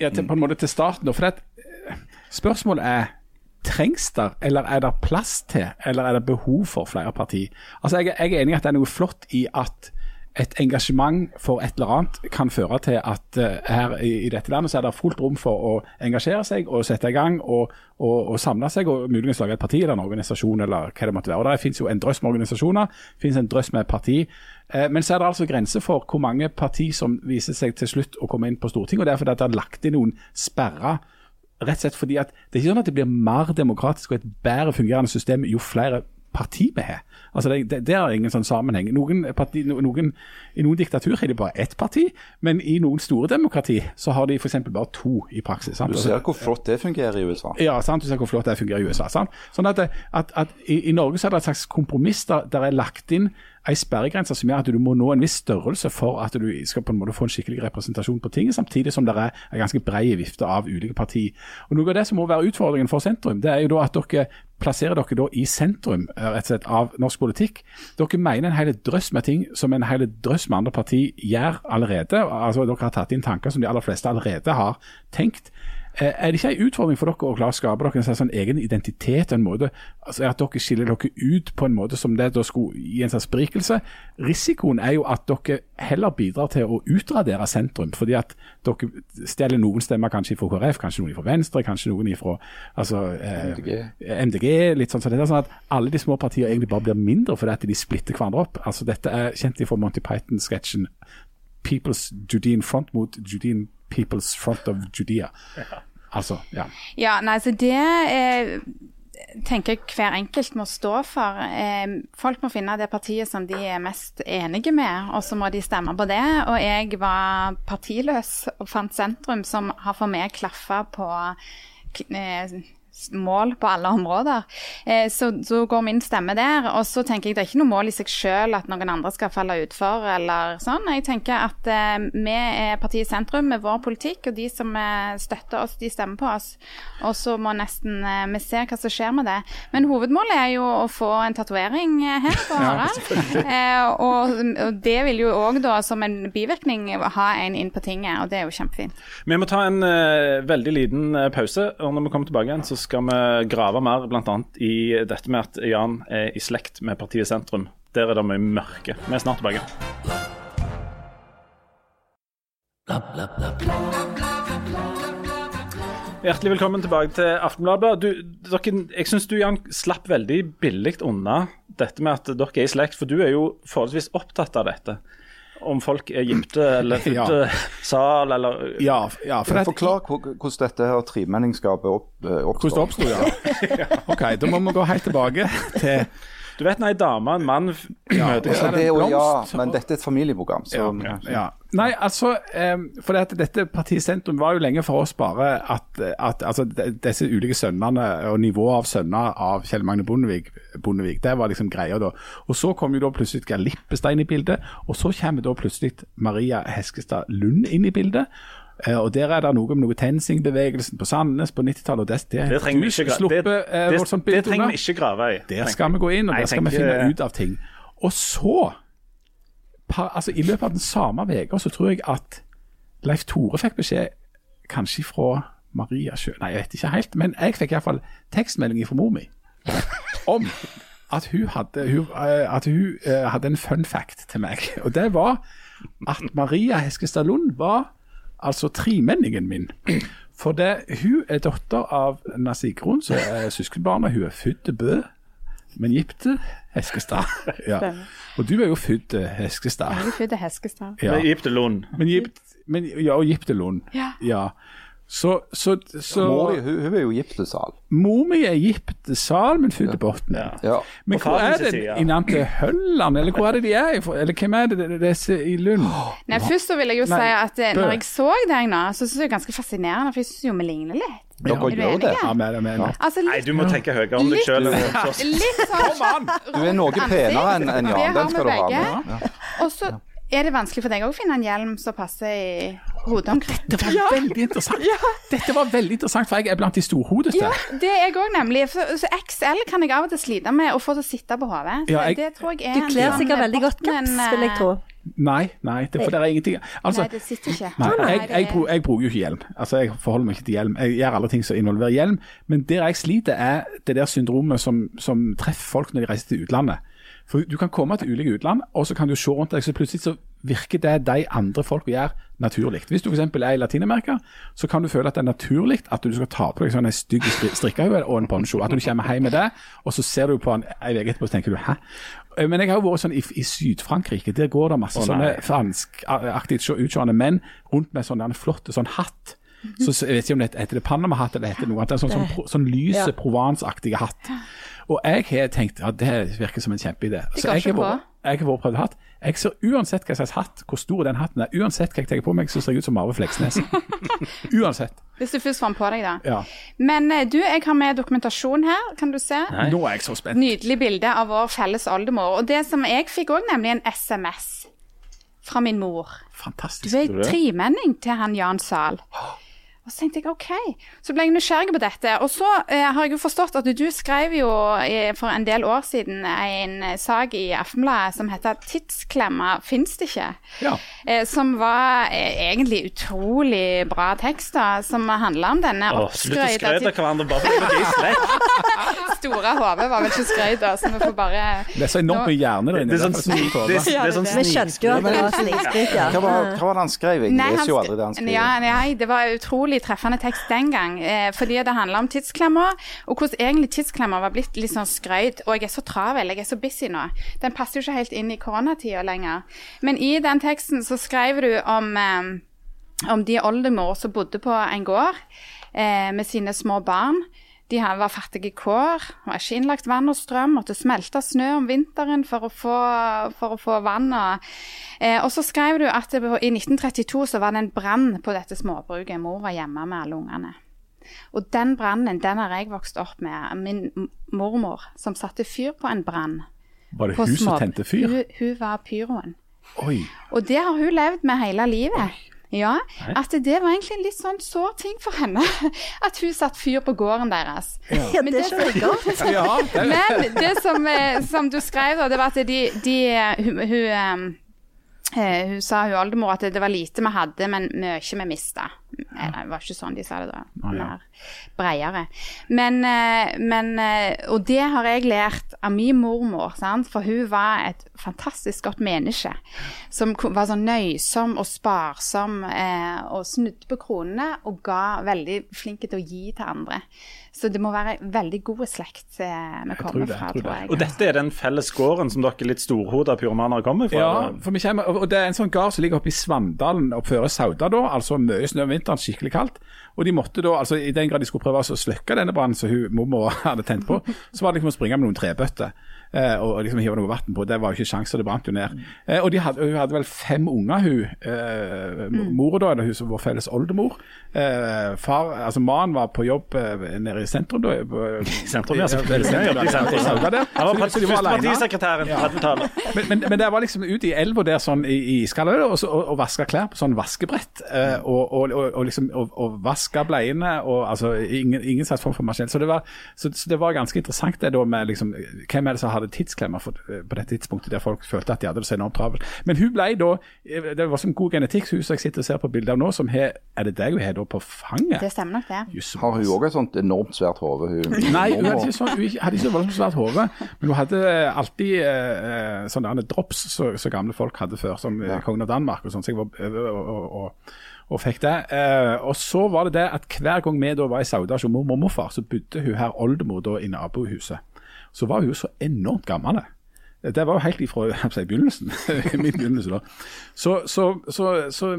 ja, til, på en måte til starten. For det, eh, spørsmålet er Trengs det, eller er det plass til, eller er det behov for flere partier? Altså, jeg, jeg er enig i at det er noe flott i at et engasjement for et eller annet kan føre til at uh, her i, i dette landet så er det fullt rom for å engasjere seg og sette i gang og, og, og samle seg og muligens lage et parti eller en organisasjon eller hva det måtte være. Og Der finnes jo en drøss med organisasjoner, finnes en drøss med parti. Uh, men så er det altså grenser for hvor mange parti som viser seg til slutt å komme inn på Stortinget. og Det er det lagt inn noen sperrer. Rett og slett fordi at Det er ikke sånn at det blir mer demokratisk og et bedre fungerende system jo flere parti vi har. Altså det, det, det er ingen sånn sammenheng. Noen parti, noen, I noen diktatur har de bare ett parti, men i noen store demokrati så har de f.eks. bare to i praksis. Sant? Du ser hvor flott det fungerer i USA. Ja, sant? du ser hvor flott det fungerer i USA. Sant? Sånn at, at, at i, i, Norge så er det et slags kompromiss der, der er lagt inn ei sperregrense som gjør at du må nå en viss størrelse for at du skal på en måte få en skikkelig representasjon på tinget, samtidig som det er en ganske bred vifte av ulike partier. Og Noe av det som må være utfordringen for sentrum, det er jo da at dere plasserer dere da i sentrum eh, rett og slett av norsk politikk. Dere mener en hel drøss med ting som en hel drøss med andre partier gjør allerede. altså Dere har tatt inn tanker som de aller fleste allerede har tenkt. Eh, er det ikke en utfordring for dere å klare å skape dere en sånn egen identitet? en måte, altså At dere skiller dere ut på en måte som det da skulle gi en slags berikelse? Risikoen er jo at dere heller bidrar til å utradere sentrum. Fordi at dere stjeler noen stemmer kanskje fra KrF, kanskje noen fra Venstre, kanskje noen fra altså, eh, MDG. MDG. litt sånn så det er sånn at Alle de små partiene egentlig bare blir mindre fordi at de splitter hverandre opp. altså Dette er kjent fra Monty Python-sketsjen People's Judean Front mot Judean People's Front of Judea. Altså, ja. Ja, nei, så det eh, tenker jeg hver enkelt må stå for. Eh, folk må finne det partiet som de er mest enige med, og så må de stemme på det. Og jeg var partiløs og fant sentrum som har for meg klaffa på eh, mål på alle områder. Eh, så, så, går min stemme der. Og så tenker jeg det er ikke noe mål i seg selv at noen andre skal falle utfor eller sånn. Jeg tenker at eh, vi er partiet sentrum med vår politikk, og de som eh, støtter oss, de stemmer på oss. Og så må nesten eh, vi se hva som skjer med det. Men hovedmålet er jo å få en tatovering eh, her på [laughs] Harald. ja, og, og, det vil jo òg da som en bivirkning ha en inn på tinget, og det er jo kjempefint. Vi må ta en veldig liten pause, og når vi kommer tilbake igjen, så skal vi grave mer bl.a. i dette med at Jan er i slekt med partiet Sentrum. Der er det mye mørke. Vi er snart tilbake. Hjertelig velkommen tilbake til Aftenbladet. Jeg syns du Jan, slapp veldig billig unna dette med at dere er i slekt, for du er jo forholdsvis opptatt av dette om folk er gifte eller fylte [laughs] ja. sal eller Ja, ja for Forklar hvordan dette her tremenningsskapet opp, eh. Hvordan det oppstod, [laughs] ja. OK, da må vi gå helt tilbake til du vet når ei dame og en mann [clears throat] ja, møter ja, det, og, Ja, men dette er et familieprogram. Så, ja, ja. Nei, altså, for det dette partiet Sentrum var jo lenge for oss bare at, at altså, disse ulike sønnene og nivået av sønner av Kjell Magne Bondevik, Bondevik, det var liksom greia da. Og Så kom jo da plutselig Geir Lippestein i bildet, og så kommer da plutselig Maria Heskestad Lund inn i bildet. Uh, og Der er det noe om noe TenSing-bevegelsen på Sandnes på 90-tallet. Det, det, det, trenger vi ikke, sluppe, det, uh, det, det trenger vi ikke grave i. Der skal vi gå inn, og der skal vi finne ut av ting. Og så, par, altså I løpet av den samme uka så tror jeg at Leif Tore fikk beskjed, kanskje fra Maria sjøl Nei, jeg vet ikke helt, men jeg fikk iallfall tekstmelding fra mor mi [laughs] om at hun hadde, hun, uh, at hun hadde en fun fact til meg. Og det var at Maria Heskestad Lund var altså tremenningen min. For det, hun er datter av Nasigrun, som er søskenbarnet. Hun er født Bø, men gift til Heskestad. [laughs] Ja. Og du er jo født Heskestad. Jeg er født Heskestad. Ja. Men gift til Lund. Men gift, men, ja, og gift til Lund. Ja. ja. Så, så, så Mor hun, hun, er jo gift til Sal. Mor mi er gift til Sal, men født i Botn. Ja. Men hvor er det i navn til Hølland, eller hvor er det de er? Eller hvem er det disse i Lund? Nei, Først så vil jeg jo Nei, si at eh, når jeg så deg nå, så syns jeg det er ganske fascinerende, for jeg syns jo vi ligner litt. Dere ja, gjør det? Ja, med, med, med. Altså, litt, Nei, du må tenke høyere om deg sjøl. Sånn Du er noe penere enn en Jan, den skal du ha med. Og så er det vanskelig for deg å finne en hjelm som passer i hodeomkring? Dette var ja. veldig interessant. Ja. Dette var veldig interessant, for jeg er blant de storhodete. Ja, det er jeg òg, nemlig. For, så XL kan jeg av og til slite med å få til å sitte på hodet. Ja, det tror jeg er Du kler sikkert veldig godt caps, vil jeg tro. Nei, nei, det, for det er ingenting altså, Nei, det sitter ikke. Nei, jeg, jeg, jeg, jeg, bruker jo ikke hjelm. Altså, Jeg forholder meg ikke til hjelm. Jeg gjør alle ting som involverer hjelm. Men der jeg sliter, er det der syndromet som, som treffer folk når de reiser til utlandet. For Du kan komme til ulike utland, og så kan du se rundt deg, så plutselig så virker det de andre folk gjør, naturlig. Hvis du f.eks. er i Latin-Amerika, så kan du føle at det er naturlig at du skal ta på deg sånn en stygg stri- strikkehue og en poncho. At du kommer hjem med det, og så ser du på en ei uke etterpå og tenker du hæ? Eh, Men jeg har jo vært sånn i, i Syd-Frankrike. Der går det masse oh, sånne franskaktig utseende menn rundt med sånn flott sånn hatt. Så, så jeg vet ikke om det heter- det Panama-hatt eller heter det noe annet. Er sånn, sånn, sånn lyse Ja. Hatt. Og jeg har tenkt ja, det virker som en kjempeidé. Så jeg har ikke vært- jeg har prøvd hatt. Jeg ser uansett hva slags hatt, hvor stor den hatten er, uansett hva jeg tenker på meg, så ser jeg ut som Arve Fleksnes. [laughs] uansett. Hvis du først fant på deg, da. Ja. Men eh, du, jeg har med dokumentasjon her, kan du se. Nei. Nå er jeg så spent. Nydelig bilde av vår felles oldemor. Og det som jeg fikk òg, nemlig en SMS fra min mor. Du Fantastisk. er du er tremenning til han Jan Zahl. Og så tenkte jeg OK. Så ble jeg nysgjerrig på dette. Og så eh, har jeg jo forstått at du skrev jo eh, for en del år siden en eh, sak i Aftenbladet som heter 'Tidsklemma fins det ikke'. Ja. Eh, som var eh, egentlig utrolig bra tekst, da, som handla om denne oppskrøyta Slutt å skryte av hverandre bare fordi dere er slekt. [laughs] store hodet var vel ikke skrøyt, da, så vi får bare Det er så enormt mye hjerne der inne. Det er sånn, derfor snik, så det, er sånn Vi skjønte jo at det var snikskryt, ja. Hva var, hva var det han skrev? Jeg leser jo aldri det han skriver. Ja, nei, det var utrolig treffende tekst den gang. Eh, fordi det handla om tidsklemma, og hvordan egentlig tidsklemma var blitt litt sånn skrøyt. Og jeg er så travel, jeg er så busy nå. Den passer jo ikke helt inn i koronatida lenger. Men i den teksten så skrev du om, eh, om de oldemor som bodde på en gård eh, med sine små barn. De her var fattige kår, var ikke innlagt vann og strøm, måtte smelte snø om vinteren for å få, for å få vann. Og, eh, og så skrev du at det, i 1932 så var det en brann på dette småbruket. Mor var hjemme med alle ungene. Og den brannen den har jeg vokst opp med. Min mormor som satte fyr på en brann. Var det hun som tente fyr? Hun, hun var pyroen. Oi. Og det har hun levd med hele livet. Ja, At det var egentlig en litt sånn sår ting for henne. [laughs] At hun satte fyr på gården deres. Ja, Men det skjønner jeg godt. [laughs] Men det som, eh, som du skrev, da, det var at de, de hun, hun, hun, eh, hun sa hun oldemor at det, det var lite vi hadde, men mye vi mista. Nei, det var ikke sånn de sa det da. Ah, ja. Mer breiere. Men, eh, men eh, Og det har jeg lært av min mormor, sant? for hun var et fantastisk godt menneske. Som var sånn nøysom og sparsom eh, og snudde på kronene og ga veldig flinke til å gi til andre. Så det må være veldig god slekt vi tror kommer det, fra, jeg tror tror jeg. Og dette er den felles gården som dere litt storhoda pyromaner kommer fra? Ja, for vi kommer, og det er en sånn gard som ligger oppe i Svandalen oppfører Sauda da, altså mye snø vinteren, skikkelig kaldt. Og de måtte da, altså i den grad de skulle prøve å slukke denne brannen som hun mormor hadde tent på, så var det liksom å springe med noen trebøtter eh, og liksom hive noe vann på. Det var jo ikke sjanse, det brant jo ned. Eh, og de hadde, hun hadde vel fem unger, hun. Eh, Mora da, eller hun som vår felles oldemor. Eh, far, altså Mannen var på jobb eh, nede i sentrum da. I sentrum, ja. Han var partisekretæren på 30-tallet. Men, men, men det var liksom ute i elva der sånn i, i iskallet og, og, og vaske klær på sånn vaskebrett. Eh, og, og, og, og liksom og, og vaske bleiene og altså ingen, ingen slags form for maskin. Så det, var, så, så det var ganske interessant det da med liksom Hvem er det som hadde tidsklemmer for, eh, på det tidspunktet der folk følte at de hadde det så enormt travelt. Men hun ble da eh, Det var sånn god genetikk, hun som jeg sitter og ser på bildet av nå, som har Er det deg hun har da på fanget? Det stemmer nok, det. Just, Har hun òg et sånt enormt svært hode? Nei, hun hadde ikke, så, hun hadde ikke så voldsomt svært hode, men hun hadde alltid eh, sånne der drops som så gamle folk hadde før, som ja. kongen av Danmark og sånn, så jeg var og, og, og, og fikk det. Eh, og så var det det at hver gang vi da var i Sauda hos mormor og morfar, så bodde hun her oldemor da i nabohuset. Så var hun jo så enormt gammel. Det var jo helt ifra si, begynnelsen. [laughs] min begynnelse da. Så, så, så, så,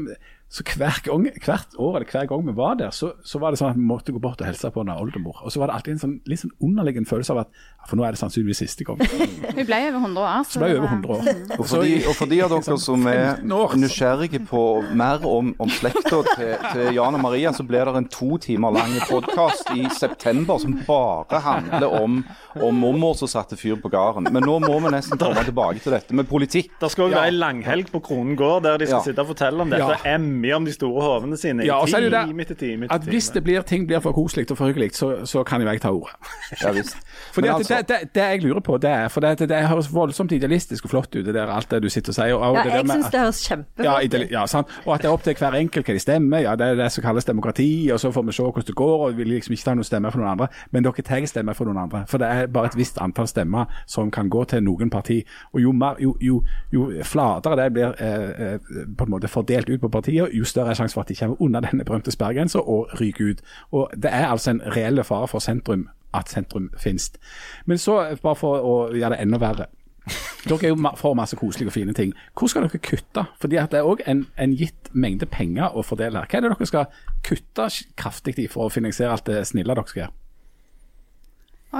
så hver gang, hvert år eller hver gang vi var der, så, så var det sånn at vi måtte gå bort og hilse på en oldemor. Og så var det alltid en sånn, litt sånn underliggende følelse av at for nå er det sannsynligvis siste gang. [laughs] Hun ble over 100 år. Så ble hun over 100 år. Og for, de, og for de av dere som er nysgjerrige på mer om, om slekta til, til Jan og Maria, så blir det en to timer lang podkast i september som bare handler om, om mormor som satte fyr på gården. Men nå må vi nesten komme tilbake til dette med politikk. Det skal jo være ei langhelg på Kronen gård der de skal Ja. sitte og fortelle om dette Ja. Drømmer om de store hovene sine Ja, i så time etter time at hvis det blir, ting blir for koselig og for hyggelig, så, så kan jo jeg ta ordet. [laughs] Ja visst. [laughs] Fordi at altså- det, det, det jeg lurer på, det er For det, det, høres voldsomt idealistisk og flott ut, det der, alt det du sitter og sier. Og, og Ja, det jeg syns det høres kjempeflott ut. ja, sant? Og at det er opp til hver enkelt hva de stemmer. Ja, Det er det som kalles demokrati, og så får vi se hvordan det går. og Vi vil liksom ikke ta noen stemmer for noen andre, men dere tar stemmer for noen andre. For det er bare et visst antall stemmer som kan gå til noen parti. Og jo, mer, jo, jo, jo flatere det blir eh, eh, på en måte fordelt ut på partier, jo større er sjansen for at de kommer under denne berømte sperregrensa og ryker ut. Og Det er altså en reell fare for sentrum at sentrum finnes. Men så, bare for å gjøre det enda verre. Dere er jo for masse koselige og fine ting. Hvor skal dere kutte? Fordi at det er òg en, en gitt mengde penger å fordele her. Hva er det dere skal kutte kraftig i for å finansiere alt det snille dere skal gjøre?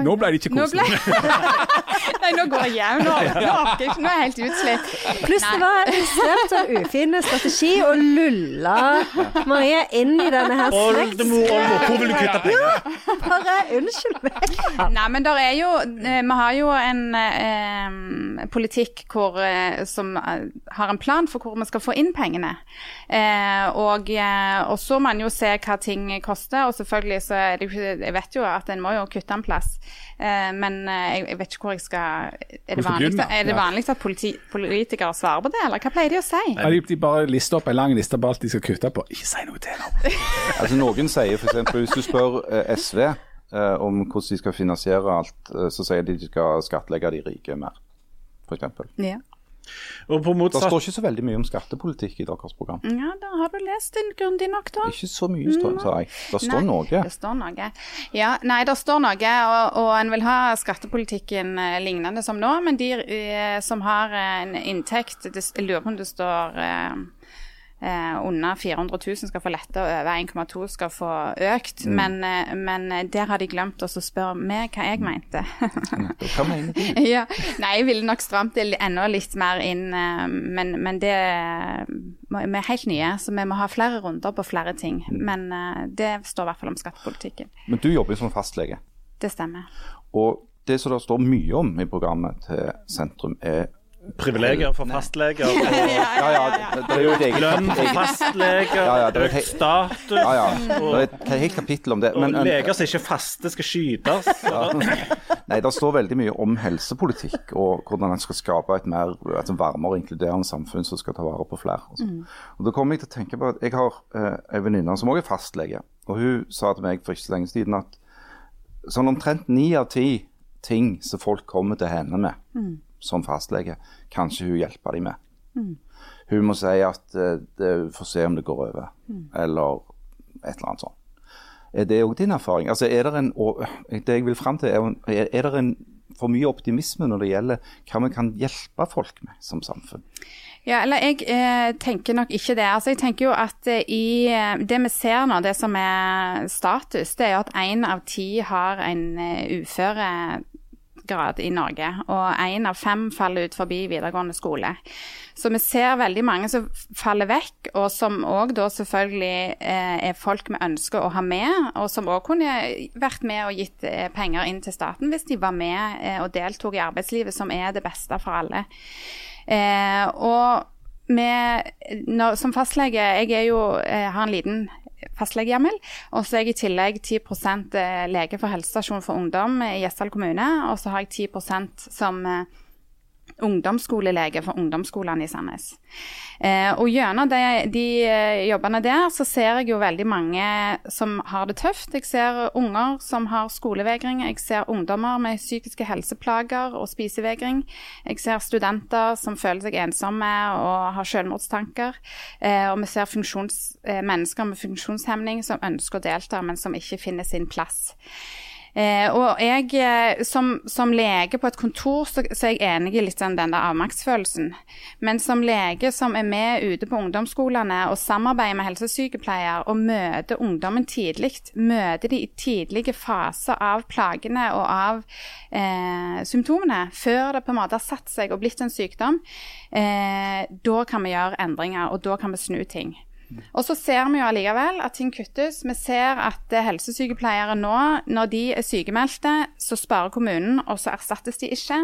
Nå ble det ikke koselig. ble- [laughs] Nei, nå går jeg hjem. Nå, nå orker jeg ikke. Nå er jeg helt utslitt. Pluss det var en svært sånn ufin strategi å lulle Marie inn i denne her Oldemor, oldemor, hvor vil du kutte penger? Bare unnskyld meg. Nei, men der er jo eh, Vi har jo en eh, politikk hvor, eh, som eh, har en plan for hvor vi skal få inn pengene. Eh, og, og så må man jo se hva ting koster, og selvfølgelig så er det jo Jeg vet jo at en må jo kutte en plass, eh, men jeg, jeg vet ikke hvor jeg skal Er det Hvor skal vanlig, begynne? er det vanligst at politi, politikere svarer på det, eller hva pleier de å si? Ja, de, bare lister opp en lang liste på alt de skal kutte på. Ikke si noe til dem. [laughs] Altså Noen sier f.eks. hvis du spør eh, SV eh, om hvordan de skal finansiere alt, eh, så sier de de skal skattlegge de rike mer, f.eks. Ja. Og på Det står ikke så veldig mye om skattepolitikk i deres program. ja, da har du lest den grundig nok, da. Ikke så mye, står- sa jeg. Det står Nei, noe. Det står noe. Ja, nei, det står noe, og, og en vil ha skattepolitikken eh, lignende som nå, men de eh, som har eh, en inntekt det, Jeg lurer på om det står eh, eh, under 400 000 skal få lette, og over 1,2 skal få økt. Mm. Men, eh, men der har de glemt å spørre meg hva jeg mente. Hva mener du? [laughs] ja. Nei, jeg ville nok stramt det enda litt mer inn, eh, men, men det Vi er helt nye, så vi må ha flere runder på flere ting. Mm. Men eh, det står i hvert fall om skattepolitikken. Men du jobber jo som fastlege. Det stemmer. Og det som det står mye om i programmet til sentrum, er privilegier for fastleger. [laughs] Og Ja, ja, det, det er jo et eget lønn for fastleger, Ja, ja, økt status. Ja, ja. Det er et helt kapittel om det. Men, og leger som ikke faste, skal skytes. [laughs] nei, det står veldig mye om helsepolitikk og hvordan en skal skape et mer et varmere og inkluderende samfunn som skal ta vare på flere. Og, sånn. og Da kommer jeg til å tenke på at jeg har eh, en venninne som også er fastlege. og Hun sa til meg for ikke så lenge siden at sånn omtrent ni av ti ting som folk kommer til henne med som fastlege, kanskje hun hjelpe dem med. Hun må si at eh, det, får se om det går over, eller et eller annet sånt. Er det òg din erfaring? Altså, er det, en, det jeg vil frem til, er, er, det en for mye optimisme når det gjelder hva vi kan hjelpe folk med som samfunn? Ja, eller jeg eh, tenker nok ikke det. Altså, jeg tenker jo at eh, i eh, det vi ser nå, det som er status, det er jo at én av ti har en eh, uføregrad i Norge. Og én av fem faller ut forbi videregående skole. Så vi ser veldig mange som faller vekk, og som òg da selvfølgelig eh, er folk vi ønsker å ha med, og som òg kunne vært med og gitt eh, penger inn til staten hvis de var med eh, og deltok i arbeidslivet, som er det beste for alle. Og med, når, som fastlege, jeg jo, eh, har en liten fastlegehjemmel, og så er jeg i tillegg 10% lege for helsestasjon for ungdom i Gjesdal kommune, og så har jeg 10% som eh, ungdomsskolelege for ungdomsskolene i Sandnes. Eh, og gjennom de, de eh, jobbene der, så ser jeg jo veldig mange som har det tøft. Jeg ser unger som har skolevegring, jeg ser ungdommer med psykiske helseplager og spisevegring. Jeg ser studenter som føler seg ensomme og har selvmordstanker. Eh, og vi ser eh, mennesker med funksjonshemning som ønsker å delta, men som ikke finner sin plass. Eh, og jeg eh, som, som lege på et kontor, så, så er jeg enig i litt sånn den der avmaktsfølelsen. Men som lege som er med ute på ungdomsskolene og samarbeider med helsesykepleier og møter ungdommen tidlig, møter de i tidlige faser av plagene og av eh, symptomene, før det på en måte har satt seg og blitt en sykdom, eh, da kan vi gjøre endringer, og da kan vi snu ting. Og så ser vi jo allikevel at ting kuttes. Vi ser at eh, helsesykepleiere nå, når de er sykemeldte, så sparer kommunen, og så erstattes de ikke.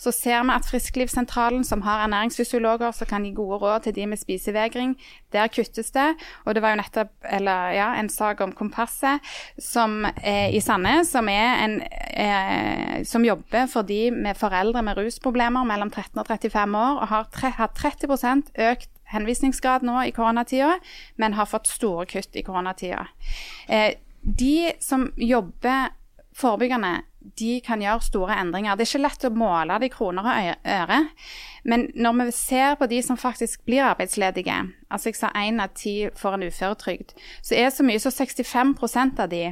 Så ser vi at Frisklivssentralen, som har ernæringsfysiologer som kan gi gode råd til de med spisevegring, der kuttes det. Og det var jo nettopp eller, ja, en sak om Kompasset som er i Sandnes, som, er en, eh, som jobber for de med foreldre med rusproblemer mellom 13 og 35 år, og har hatt 30% økt henvisningsgrad nå i koronatida, men har fått store kutt i koronatida. Eh, de som jobber forebyggende, de kan gjøre store endringer. Det er ikke lett å måle det i kroner og øre. Men når vi ser på de som faktisk blir arbeidsledige, altså jeg sa én av ti får en uføretrygd, så er så mye som 65% av de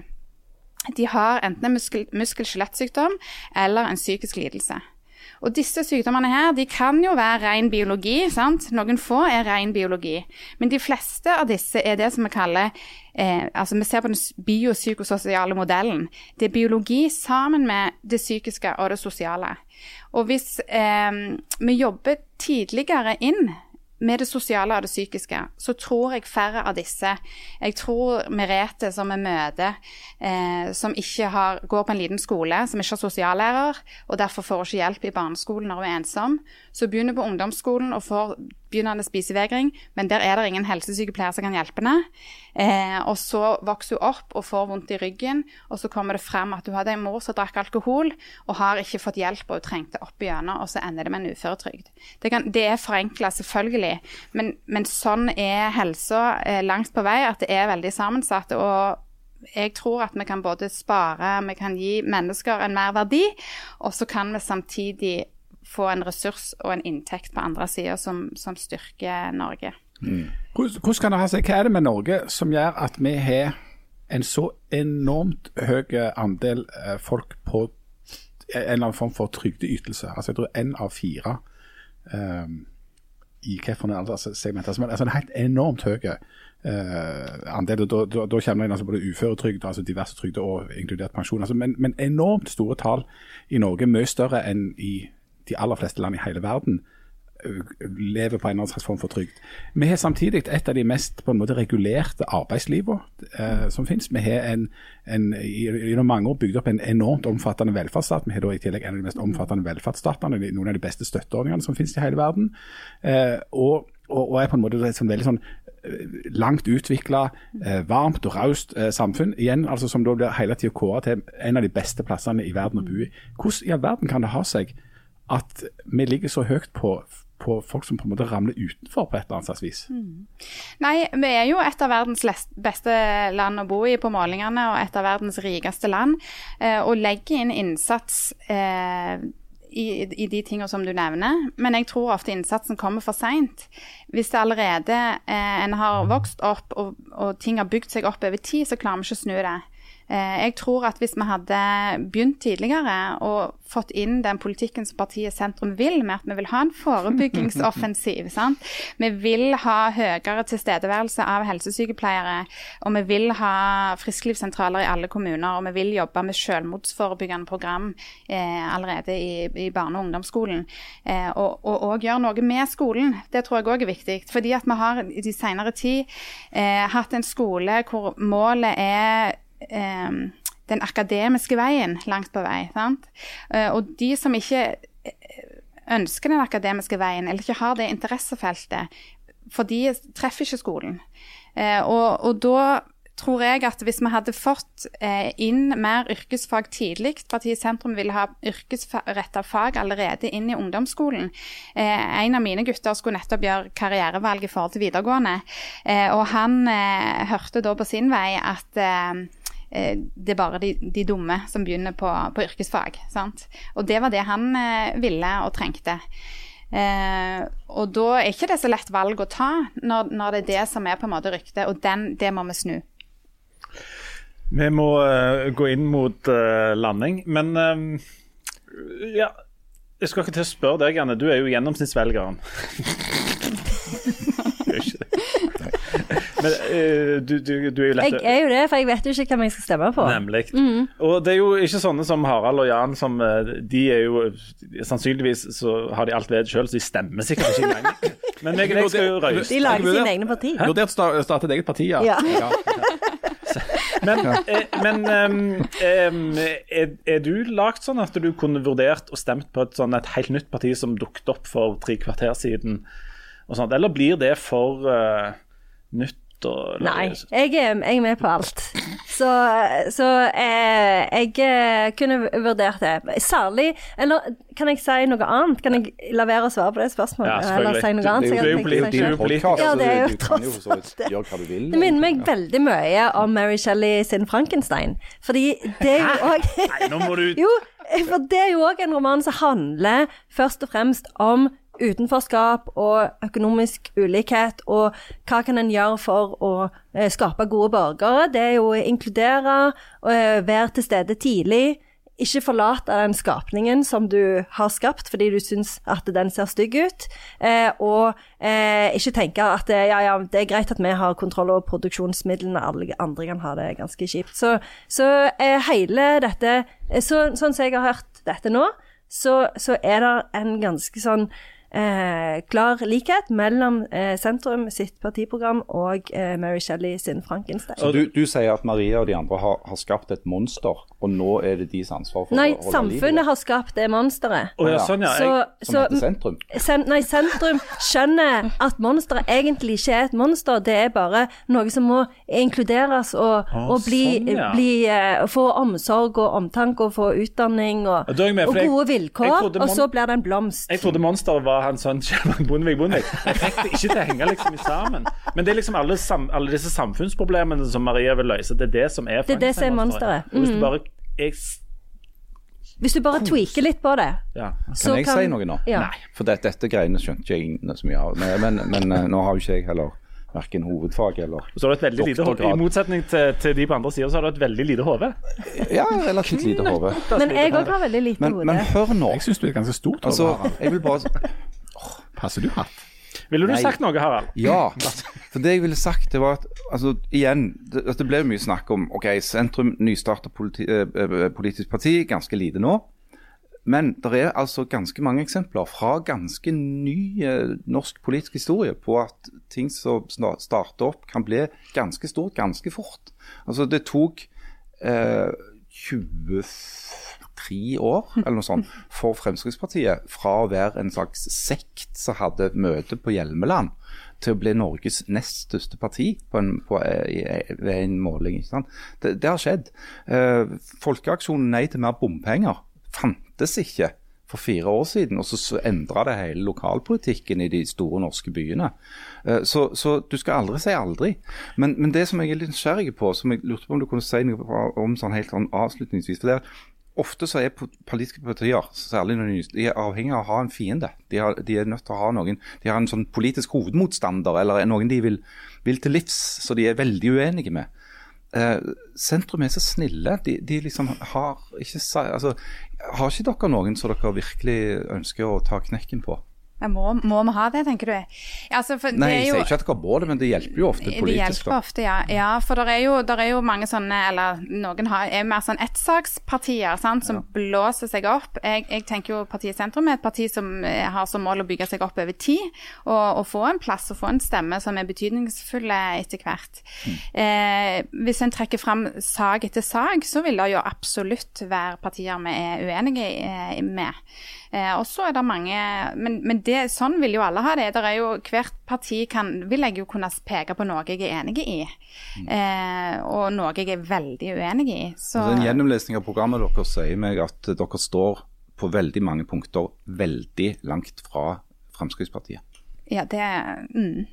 de har enten en muskel-skjelettsykdom eller en psykisk lidelse. Og disse sykdommene her, de kan jo være ren biologi. sant? Noen få er ren biologi. Men de fleste av disse er det som vi kaller eh, altså Vi ser på den biopsykososiale modellen. Det er biologi sammen med det psykiske og det sosiale. Og hvis eh, vi jobber tidligere inn med det sosiale og det psykiske, så tror jeg færre av disse. Jeg tror Merete, som vi møter, eh, som ikke har, går på en liten skole, som ikke har sosiallærer, og derfor får ikke hjelp i barneskolen når hun er ensom, så begynner på ungdomsskolen og får begynnende spisevegring, men der er det ingen helsesykepleier som kan hjelpe henne. Eh, og så vokser hun opp og får vondt i ryggen, og så kommer det frem at hun hadde en mor som drakk alkohol, og har ikke fått hjelp, og hun trengte opp igjennom, og så ender det med en uføretrygd. Det, kan, det er forenkla, selvfølgelig, men, men, sånn er helsa eh, langt på vei, at det er veldig sammensatt. og jeg tror at vi kan både spare, vi kan gi mennesker en mer verdi, og så kan vi samtidig få en ressurs og en inntekt på andre sida som, som, styrker Norge. Mm. Hvordan, kan det ha seg, Hva er det med Norge som gjør at vi har en så enormt høy andel eh, folk på en eller annen form for trygdeytelse? Altså jeg tror én av fire um, i hvilken alderssegment. Altså, altså en helt enormt høy uh, andel. Da, da, da kommer det inn altså både uføretrygd, altså diverse trygder og inkludert pensjon. Altså, men, men, enormt store tall i Norge, mye større enn i de aller fleste land i hele verden lever på en eller annen slags form for trygd. Vi har samtidig et av de mest på en måte regulerte arbeidslivene eh, som finnes. Vi har en, en, gjennom mange år bygd opp en enormt omfattende velferdsstat. Vi har da i tillegg en av de mest omfattende velferdsstatene, noen av de beste støtteordningene som finnes i hele verden. Eh, og, og, og, er på en måte et veldig sånn langt utvikla, eh, varmt og raust samfunn. Igjen, altså Som da blir hele tida kåra til en av de beste plassene i verden å bo i. Hvordan i all verden kan det ha seg at vi ligger så høyt på, på folk som på en måte ramler utenfor på et eller annet slags vis. Mm. Nei, vi er jo et av verdens beste land å bo i på målingene, og et av verdens rikeste land. Eh, og legger inn innsats eh, i, i, de tingene som du nevner, men jeg tror ofte innsatsen kommer for seint. Hvis det allerede eh, en har vokst opp og, og ting har bygd seg opp over tid, så klarer vi ikke å snu det. Eh, jeg tror at hvis vi hadde begynt tidligere og fått inn den politikken som partiet Sentrum vil, med at vi vil ha en forebyggingsoffensiv. [laughs] sant? Vi vil ha høyere tilstedeværelse av helsesykepleiere, og vi vil ha frisklivssentraler i alle kommuner, og vi vil jobbe med selvmordsforebyggende program eh, allerede i, i, barne- og ungdomsskolen. Eh, og òg gjøre noe med skolen. Det tror jeg òg er viktig. Fordi at vi har i de senere tid eh, hatt en skole hvor målet er eh, den akademiske veien langt på vei. Sant? Eh, og de som ikke eh, ønsker den akademiske veien, eller ikke har det interessefeltet, for de treffer ikke skolen. Eh, og, og da tror jeg at hvis vi hadde fått inn mer yrkesfag tidlig, partiet Sentrum ville ha yrkesretta fag allerede inn i ungdomsskolen. En av mine gutter skulle nettopp gjøre karrierevalg i forhold til videregående, og han hørte da på sin vei at det er bare de, de dumme som begynner på, på yrkesfag. Sant? Og det var det han eh, ville og trengte. Eh, og da er ikke det så lett valg å ta, når, når, det er det som er på en måte ryktet, og den, det må vi snu. Vi må uh, gå inn mot uh, landing, men uh, ja, jeg skal ikke til å spørre deg, Anne. Du er jo gjennomsnittsvelgeren. [laughs] Men uh, du, du, du er jo lett Jeg er jo det, for jeg vet jo ikke hvem jeg skal stemme på. Nemlig. Og det er jo ikke sånne som Harald og Jan som eh, De er jo Sannsynligvis så har de alt ved sjøl, så de stemmer sikkert ikke engang. Men jeg, jeg skal jo røyse. De lager sine egne parti. Vurdert å starte et eget parti, ja. Ja. Men, eh, men ehm, ehm, er, er du lagd sånn at du kunne vurdert og stemt på et, sånn, et helt nytt parti som dukket opp for tre kvarter siden? Og sånt, eller blir det for uh, nytt? Og, Nei, jeg er, jeg er med på alt. Så, så jeg, jeg eh, kunne vurdert det. Særlig Eller kan jeg si noe annet? Kan jeg la være å svare på det spørsmålet? Ja, eller si noe annet? Er er. Ja, det er jo tross alt det. Det minner meg veldig mye om Mary Shelley sin 'Frankenstein'. Fordi det er jo òg Nei, nå må du Jo, for det er jo òg en roman som handler først og fremst om utenforskap og økonomisk ulikhet, og hva kan en gjøre for å eh, skape gode borgere? Det er jo å inkludere, og eh, være til stede tidlig. Ikke forlate den skapningen som du har skapt fordi du syns at den ser stygg ut. Eh, og ikke tenke at ja, ja, det er greit at vi har kontroll over produksjonsmidlene, alle andre kan ha det ganske kjipt. Så, så hele dette så, Sånn som jeg har hørt dette nå, så, så er det en ganske sånn eh, klar likhet mellom eh, Sentrum sitt partiprogram og eh, Mary Shelley sin Frankenstein. Så du, du sier at Maria og de andre har, har skapt et monster, og nå er det deres ansvar for Nei, å holde liv i samfunnet har skapt det monsteret. Oh, ja, sånn, ja. Så, Jeg, Som heter sentrum? sen, nei, sentrum skjønner at monsteret egentlig ikke er et monster, det er bare noe som må inkluderes og, og bli, sånn, ja. bli, eh, få omsorg og omtanke og få utdanning og, med, og gode jeg vilkår, og så blir det en blomst. jeg trodde monsteret var hans sånn [laughs] Kjell Bondevik Bondevik. Jeg fikk det ikke til å henge liksom sammen. Men det er liksom alle, sam, alle disse samfunnsproblemene som Maria vil løse, det er det som er Det er det som er monsteret. Hvis du Mm. bare jeg, Hvis du bare tweaker litt på det, ja. så Kan jeg si noe nå? Ja. Nei. For det, dette greiene skjønte ikke jeg så mye av. Men, men, men eh, nå har jo ikke jeg heller verken hovedfag eller Og så har du et veldig lite hode. I motsetning til, til de på andre sida, så har du et veldig lite hode. Ja, relativt lite hode. Men jeg òg har veldig lite Men, hode. men hør nå. Jeg syns du er ganske stort. Altså, jeg vil bare Passer du hatt? Ville du Nei. sagt noe, Harald? Ja. For det jeg ville sagt, det var at altså, igjen, det, det ble mye snakk om ok, sentrum, nystarta politi, eh, eh, politisk parti, ganske lite nå. Men det er altså ganske mange eksempler fra ganske ny eh, norsk politisk historie på at ting som starter opp, kan bli ganske stort ganske fort. Altså Det tok eh, 23 år eller noe sånt for Fremskrittspartiet fra å være en slags sekt som hadde møte på Hjelmeland, til å bli Norges nest største parti på en, på, eh, ved en måling. Det, det har skjedd. Eh, Folkeaksjonen Nei til mer bompenger fantes ikke for fire år siden, og så, endra det hele lokalpolitikken i de store norske byene. Eh, Så, så du skal aldri si aldri. Men, men det som jeg er litt nysgjerrig på, som jeg lurte på om du kunne si noe om sånn helt sånn avslutningsvis for det er Ofte så er politiske partier særlig når de er avhengig av å ha en fiende. De, har, de er nødt til å ha noen De har en sånn politisk hovedmotstander, eller noen de vil, vil til livs, så de er veldig uenige med. Eh, sentrum er så snille. De, de liksom har ikke altså, Har ikke dere noen som dere virkelig ønsker å ta knekken på? Ja, Må, må vi ha det, tenker du? Altså, Nei, det jeg sier ikke at det går bra, men det hjelper jo ofte politisk. Det hjelper ofte, ja. ja for det er, er jo mange sånne, eller noen har, er mer sånn ettsakspartier sant, som blåser seg opp. Jeg, jeg tenker jo Partiet Sentrum er et parti som eh, har som mål å bygge seg opp over tid, og, og få en plass og få en stemme som er betydningsfulle etter hvert. Eh, hvis en trekker fram sak etter sak, så vil det jo absolutt være partier vi er uenige eh, med. Eh, og så er det mange Men, men det, sånn vil jo alle ha det. Der er jo, hvert parti kan, vil jeg jo kunne peke på noe jeg er enig i, eh, og noe jeg er veldig uenig i. Så Altså, en gjennomlesning av programmet deres sier meg at dere står på veldig mange punkter veldig langt fra Fremskrittspartiet. ja, det mm.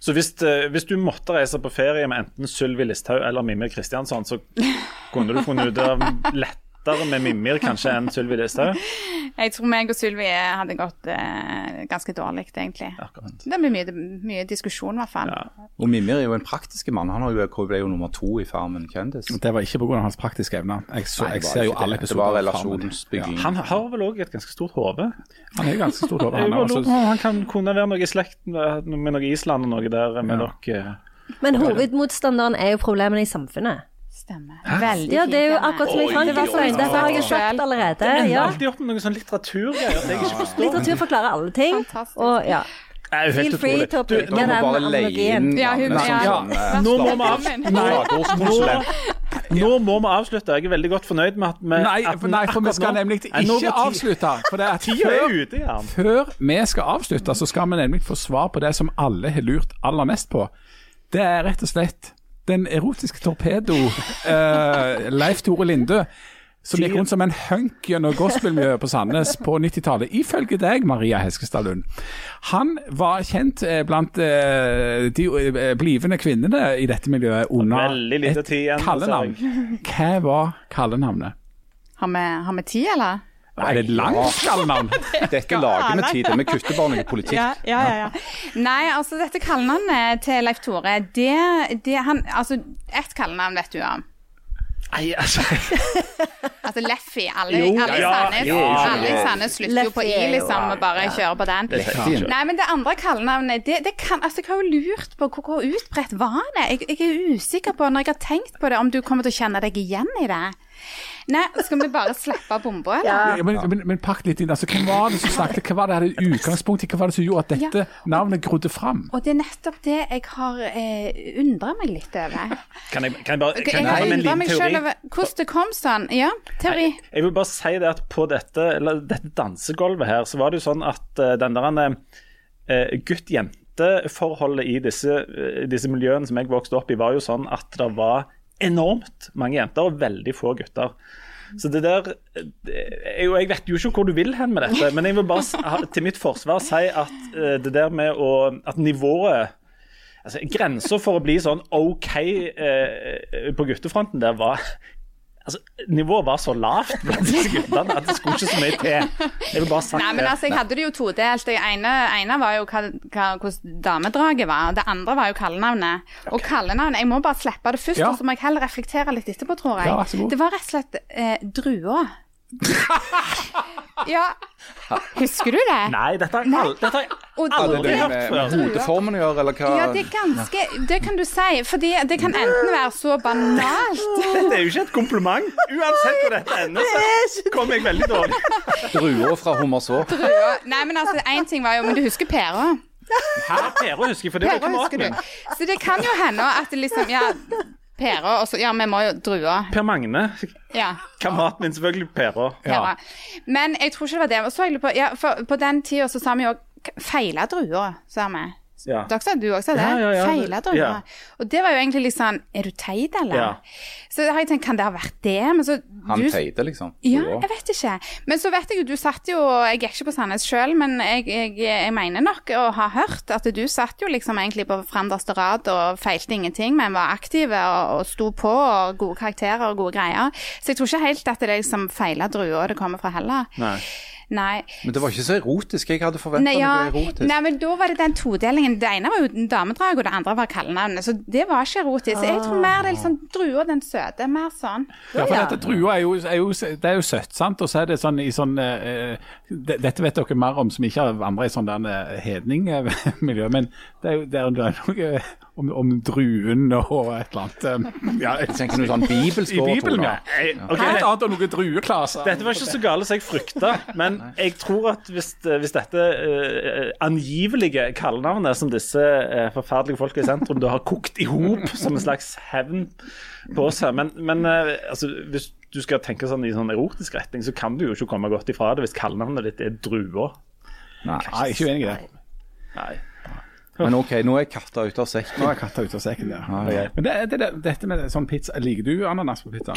Så hvis, eh, hvis du måtte reise på ferie med enten Sylvi Listhaug eller Mimir Kristiansson, så kunne du funnet ut av lettere med Mimir kanskje enn Sylvi Listhaug? [laughs] Jeg tror meg og Sylvi hadde gått eh, ganske dårlig, egentlig. Akkurat. Det blir mye, mye diskusjon, i hvert fall. Ja. Og Mimir er jo en praktisk mann. Han har jo, ble jo nummer to i Farmen kjendis. Det var ikke pga. hans praktiske evner. Jeg, så, Nei, jeg ser jo alle episoder. av Farmen. Ja. Han har vel òg et ganske stort hode. Han er ganske stort hode. Han, [laughs] han kan kunne være noe i slekt med, med noe Island og noe der med Ja. dere. Men hovedmotstanderen er jo problemene i samfunnet. Stemmer. Veldig Ja, det er jo akkurat som i Oi, Frankenstein. oi, Derfor har jeg jo sagt allerede. Det ender Ja. alltid opp med noen sånn litteraturgreier jeg ikke forstår. Litteratur forklarer alle ting. Fantastisk. Og ja. Feel free Nå må den bare leie analogien. inn Ja, hun- ja. som ja. sånn, eh, nå må vi av... slagordskonsulent. Nå må vi avslutte. Jeg er veldig godt fornøyd med at vi Nei, at for, nei, for vi skal nå- nemlig Nei, nå ikke avslutte. For det er at før, før vi skal avslutte, så skal vi nemlig få svar på det som alle har lurt aller mest på. Det er rett og slett den erotiske torpedo [laughs] eh, Leif Tore Linde. Som gikk rundt som en hunk gjennom gospelmiljøet på Sandnes på 90-tallet, ifølge deg, Maria Heskestad Lund. Han var kjent eh, blant eh, de eh, blivende kvinnene i dette miljøet under et kallenavn. Hva var kallenavnet? Har vi, har vi tid, eller? Er det et langt kallenavn? Dette lager vi tid til. Vi kutter bare noe politikk. Ja, ja, ja, ja. Nei, altså dette kallenavnet til Leif Tore, det, det han Altså, ett kallenavn vet du om. Nei, altså [laughs] Altså Leffy. Alle, Jo, alle i Sandnes slutter jo på I, liksom, og bare kjører på den. Nei, men det andre kallenavnet det, det kan, altså, Jeg har jo lurt på hvor, hvor utbredt var det? Jeg, jeg er usikker på, når jeg har tenkt på det, om du kommer til å kjenne deg igjen i det. Nei, skal vi bare slippe bomba, eller? Ja, men, men, men pakk litt inn. altså, Hvem var det som snakket? Hva var det hadde utgangspunkt i? Hva var det som gjorde at dette navnet grodde fram? Og det er nettopp det jeg har eh, undra meg litt over. Kan jeg, kan jeg bare Jeg kan jeg har komme undra meg selv over hvordan det kom sånn. Ja, teori. Jeg vil bare si det at på dette, eller dette dansegulvet her, så var det jo sånn at uh, den der uh, gutt-jente-forholdet i disse, eh, disse miljøene som jeg vokste opp i, var jo sånn at det var enormt mange jenter og veldig få gutter. Så det der jeg, jeg vet jo ikke hvor du vil hen med dette, men jeg vil bare til mitt forsvar si at eh, det der med å At nivået altså Grensa for å bli sånn OK eh, på guttefronten der var Altså, Nivået var så lavt blant disse guttene at det skulle ikke så mye til. Jeg vil bare sagt Nei, men altså, jeg hadde det jo todelt. Det ene, ene var jo hva, hva, hvordan damedraget var, det andre var jo kallenavnet. Og kallenavnet Jeg må bare slippe det først, Ja. og så må jeg heller reflektere litt etterpå, tror jeg. Ja. Det var rett og slett eh, drua. [laughs] ja. Husker du det? Nei, dette har jeg Og Hadde det med, hodeformen å gjøre, eller hva? Ja, det er ganske Det kan du si. For det kan enten være så banalt [laughs] Dette er jo ikke et kompliment. Uansett hvor dette ender, så kommer jeg veldig dårlig. Druer fra Hummerså. drua Nei, men altså, én ting var jo Men du husker pæra? Her pæra husker jeg, for det var kameraten min. Så det kan jo hende at det liksom Ja, pæra, og så Ja, vi må jo drua. Per Magne. Ja. Kameraten min, selvfølgelig Pæra. Ja. Men jeg tror ikke det var det. Så jeg på, ja, for på den tida så sa vi jo feila druer, sa vi. Ja. Dere sa du også sa det? Ja, ja, ja. Feila druer. Ja. Og det var jo egentlig litt sånn Er du teit, eller? Ja. Så har jeg tenkt, kan det ha vært det? Men så Han du- teite, liksom. Ja, jeg vet ikke. Men så vet jeg jo, du satt jo Jeg gikk ikke på Sandnes sjøl, men jeg, jeg, jeg mener nok å ha hørt at du satt jo liksom egentlig på fremderste rad og feilte ingenting, men var aktive og, og sto på og gode karakterer og gode greier. Så jeg tror ikke helt at det er liksom feila druer det kommer fra heller. Nei. Nei. Men det var ikke så erotisk. Jeg hadde forventa ja, noe erotisk. nei, men da var det den todelingen. Det ene var jo damedrag, og det andre var kallenavnet. Så det var ikke erotisk. Ah. jeg tror mer det er liksom drua den søte. Mer sånn. Ja, for dette Drua er jo, er jo, det er jo søtt, sant? Og så er det sånn i sånn uh, det, Dette vet dere mer om som ikke har andre i sånn der eh, hedningmiljø, [laughs] men det er jo der er, det er noe om, om druen og et eller annet eh, ja, Jeg tenker noe sånn I Bibelen, ja. Ok, Helt det- annet enn noen drueklaser. Dette var ikke så gale som jeg frykta, men jeg tror at hvis, hvis dette uh, angivelige kallenavnet som disse uh, forferdelige folka i sentrum da har kokt i hop som en slags hevn på seg Men, men uh, altså, hvis du skal tenke sånn i sånn erotisk retning, så kan du jo ikke komme godt ifra det hvis kallenavnet ditt er Drua. Nei. jeg er ikke uenig i det. Nei. Men OK, nå er katta ute av sekken. Nå er katta ute av sekken, ja. ja. Men det, det, det, dette med sånn pizza Liker du ananas på pizza?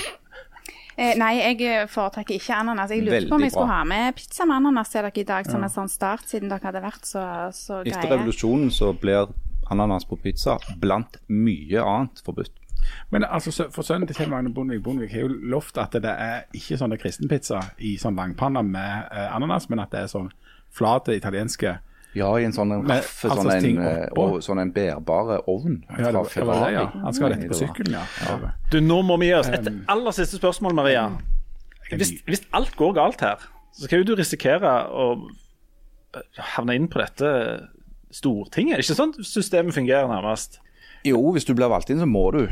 Eh, nei, jeg foretrekker ikke ananas. Jeg lurte på om jeg skulle bra. ha med pizza med ananas til dere i dag, som en sånn start, siden dere hadde vært så, så Etter revolusjonen så blir ananas på pizza blant mye annet forbudt. Men altså, for sønnen til Kjell Magne Bondevik Bondevik har jo lovt at det er ikke sånne kristenpizza i sånn langpanne med eh, ananas, men at det er sånn flate italienske Ja, i en sånn raff, altså, sånn, en, eh, og, sånn en bærbare ovn ja, det, fra Ferrari. det ja. Han skal ha dette på sykkelen, ja. Du, nå må vi gi oss et aller siste spørsmål, Maria. Hvis, hvis alt går galt her, så kan jo du risikere å havne inn på dette Stortinget. Er det ikke sånn systemet fungerer, nærmest? Jo, hvis du blir valgt inn, så må du.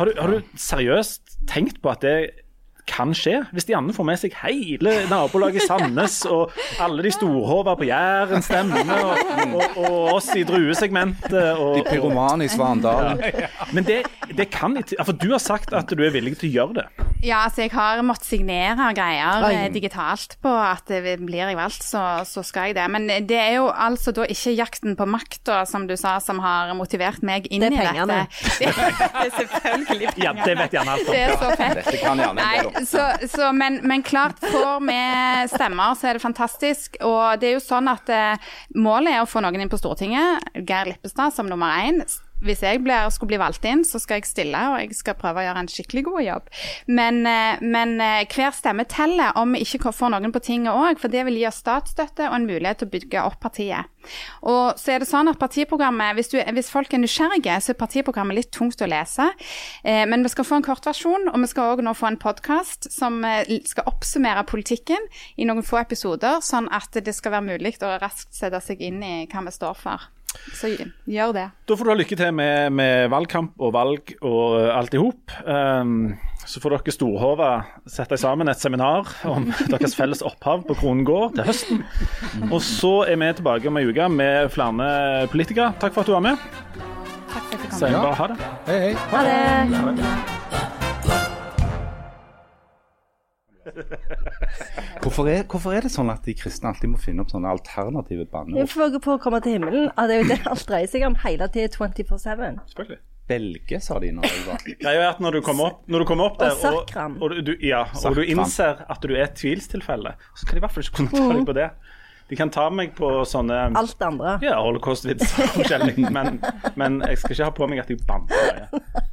Har du, har du seriøst tenkt på at det kan skje? Hvis de andre får med seg hele nabolaget Sandnes og alle de storhova på Jæren stemmene, og, og, og oss i druesegmentet og, De pyromane i Svandalen. Men det, det kan ikke For du har sagt at du er villig til å gjøre det. Ja, altså jeg har måttet signere greier Oi. eh, digitalt på at eh, blir jeg valgt, så, så skal jeg det. Men det er jo altså da ikke jakten på makta, som du sa, som har motivert meg inn Det er i pengene. dette. [laughs] Det er selvfølgelig Ja, det vet gjerne alt om. Det er så fett. Dette kan gjerne en del. Nei, så, så, men, men klart, får vi stemmer, så er det fantastisk. Og det er jo sånn at eh, målet er å få noen inn på Stortinget. Geir Lippestad som nummer én. Hvis jeg blir, skulle bli valgt inn, så skal jeg stille, og jeg skal prøve å gjøre en skikkelig god jobb. Men, eh, men eh, hver stemme teller om vi ikke får noen på tinget òg, for det vil gi oss statsstøtte og en mulighet til å bygge opp partiet. Og så er det sånn at partiprogrammet, hvis, du, hvis folk er nysgjerrige, så er partiprogrammet litt tungt å lese. Eh, men vi skal få en kortversjon, og vi skal òg nå få en podkast som skal oppsummere politikken i noen få episoder, sånn at det skal være mulig å raskt sette seg inn i hva vi står for. Så gjør det. Da får du ha lykke til med, med valgkamp og valg og alt i hop. Um, så får dere storhova sette sammen et seminar om [laughs] deres felles opphav på Kronen gård til høsten. Og så er vi tilbake om ei uke med flere politikere. Takk for at du var med. Takk for at du kom. Bare ha det. Hei, hei. Ha det. [laughs] Hvorfor er, hvorfor er det sånn at de kristne alltid må finne opp sånne alternative banneord? For, for å komme til himmelen. Det er jo det alt dreier seg om hele tiden 24-7. Selvfølgelig. Belge, sa de når jeg var [laughs] Greia er at når du kommer opp, du kommer opp der, Og sakram. og, og, du, ja, og du innser at du er et tvilstilfelle, så kan de i hvert fall ikke kunne ta deg på det. De kan ta meg på sånne Alt det andre. ja, holocaust-vitser og forskjellig, [laughs] men, men jeg skal ikke ha på meg at jeg banner.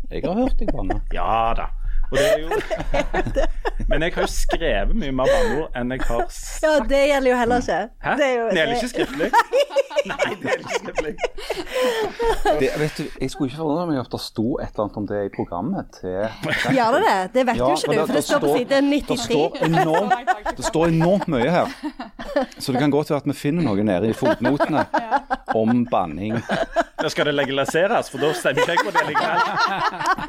Jeg har hørt deg banne. Ja da. Og det er jo Men jeg har jo skrevet mye mer banneord enn jeg har sagt. Ja, det gjelder jo heller ikke. Hæ? Det er jo, Det gjelder ikke skriftlig. Nei, det gjelder ikke skriftlig. Det, vet du, jeg skulle ikke forundre meg om det sto et eller annet om det i programmet til Gjør det det? Det vet Ja, jo ikke du, for det det står på side Det 93. står, enormt, det står enormt mye her. Så det kan godt være at vi finner noe nede i fotnotene om banning. Da skal det legaliseres, for da stemmer ikke jeg på det likevel.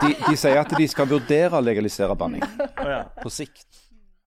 De, de sier at de skal vurdere legalisere banning på sikt.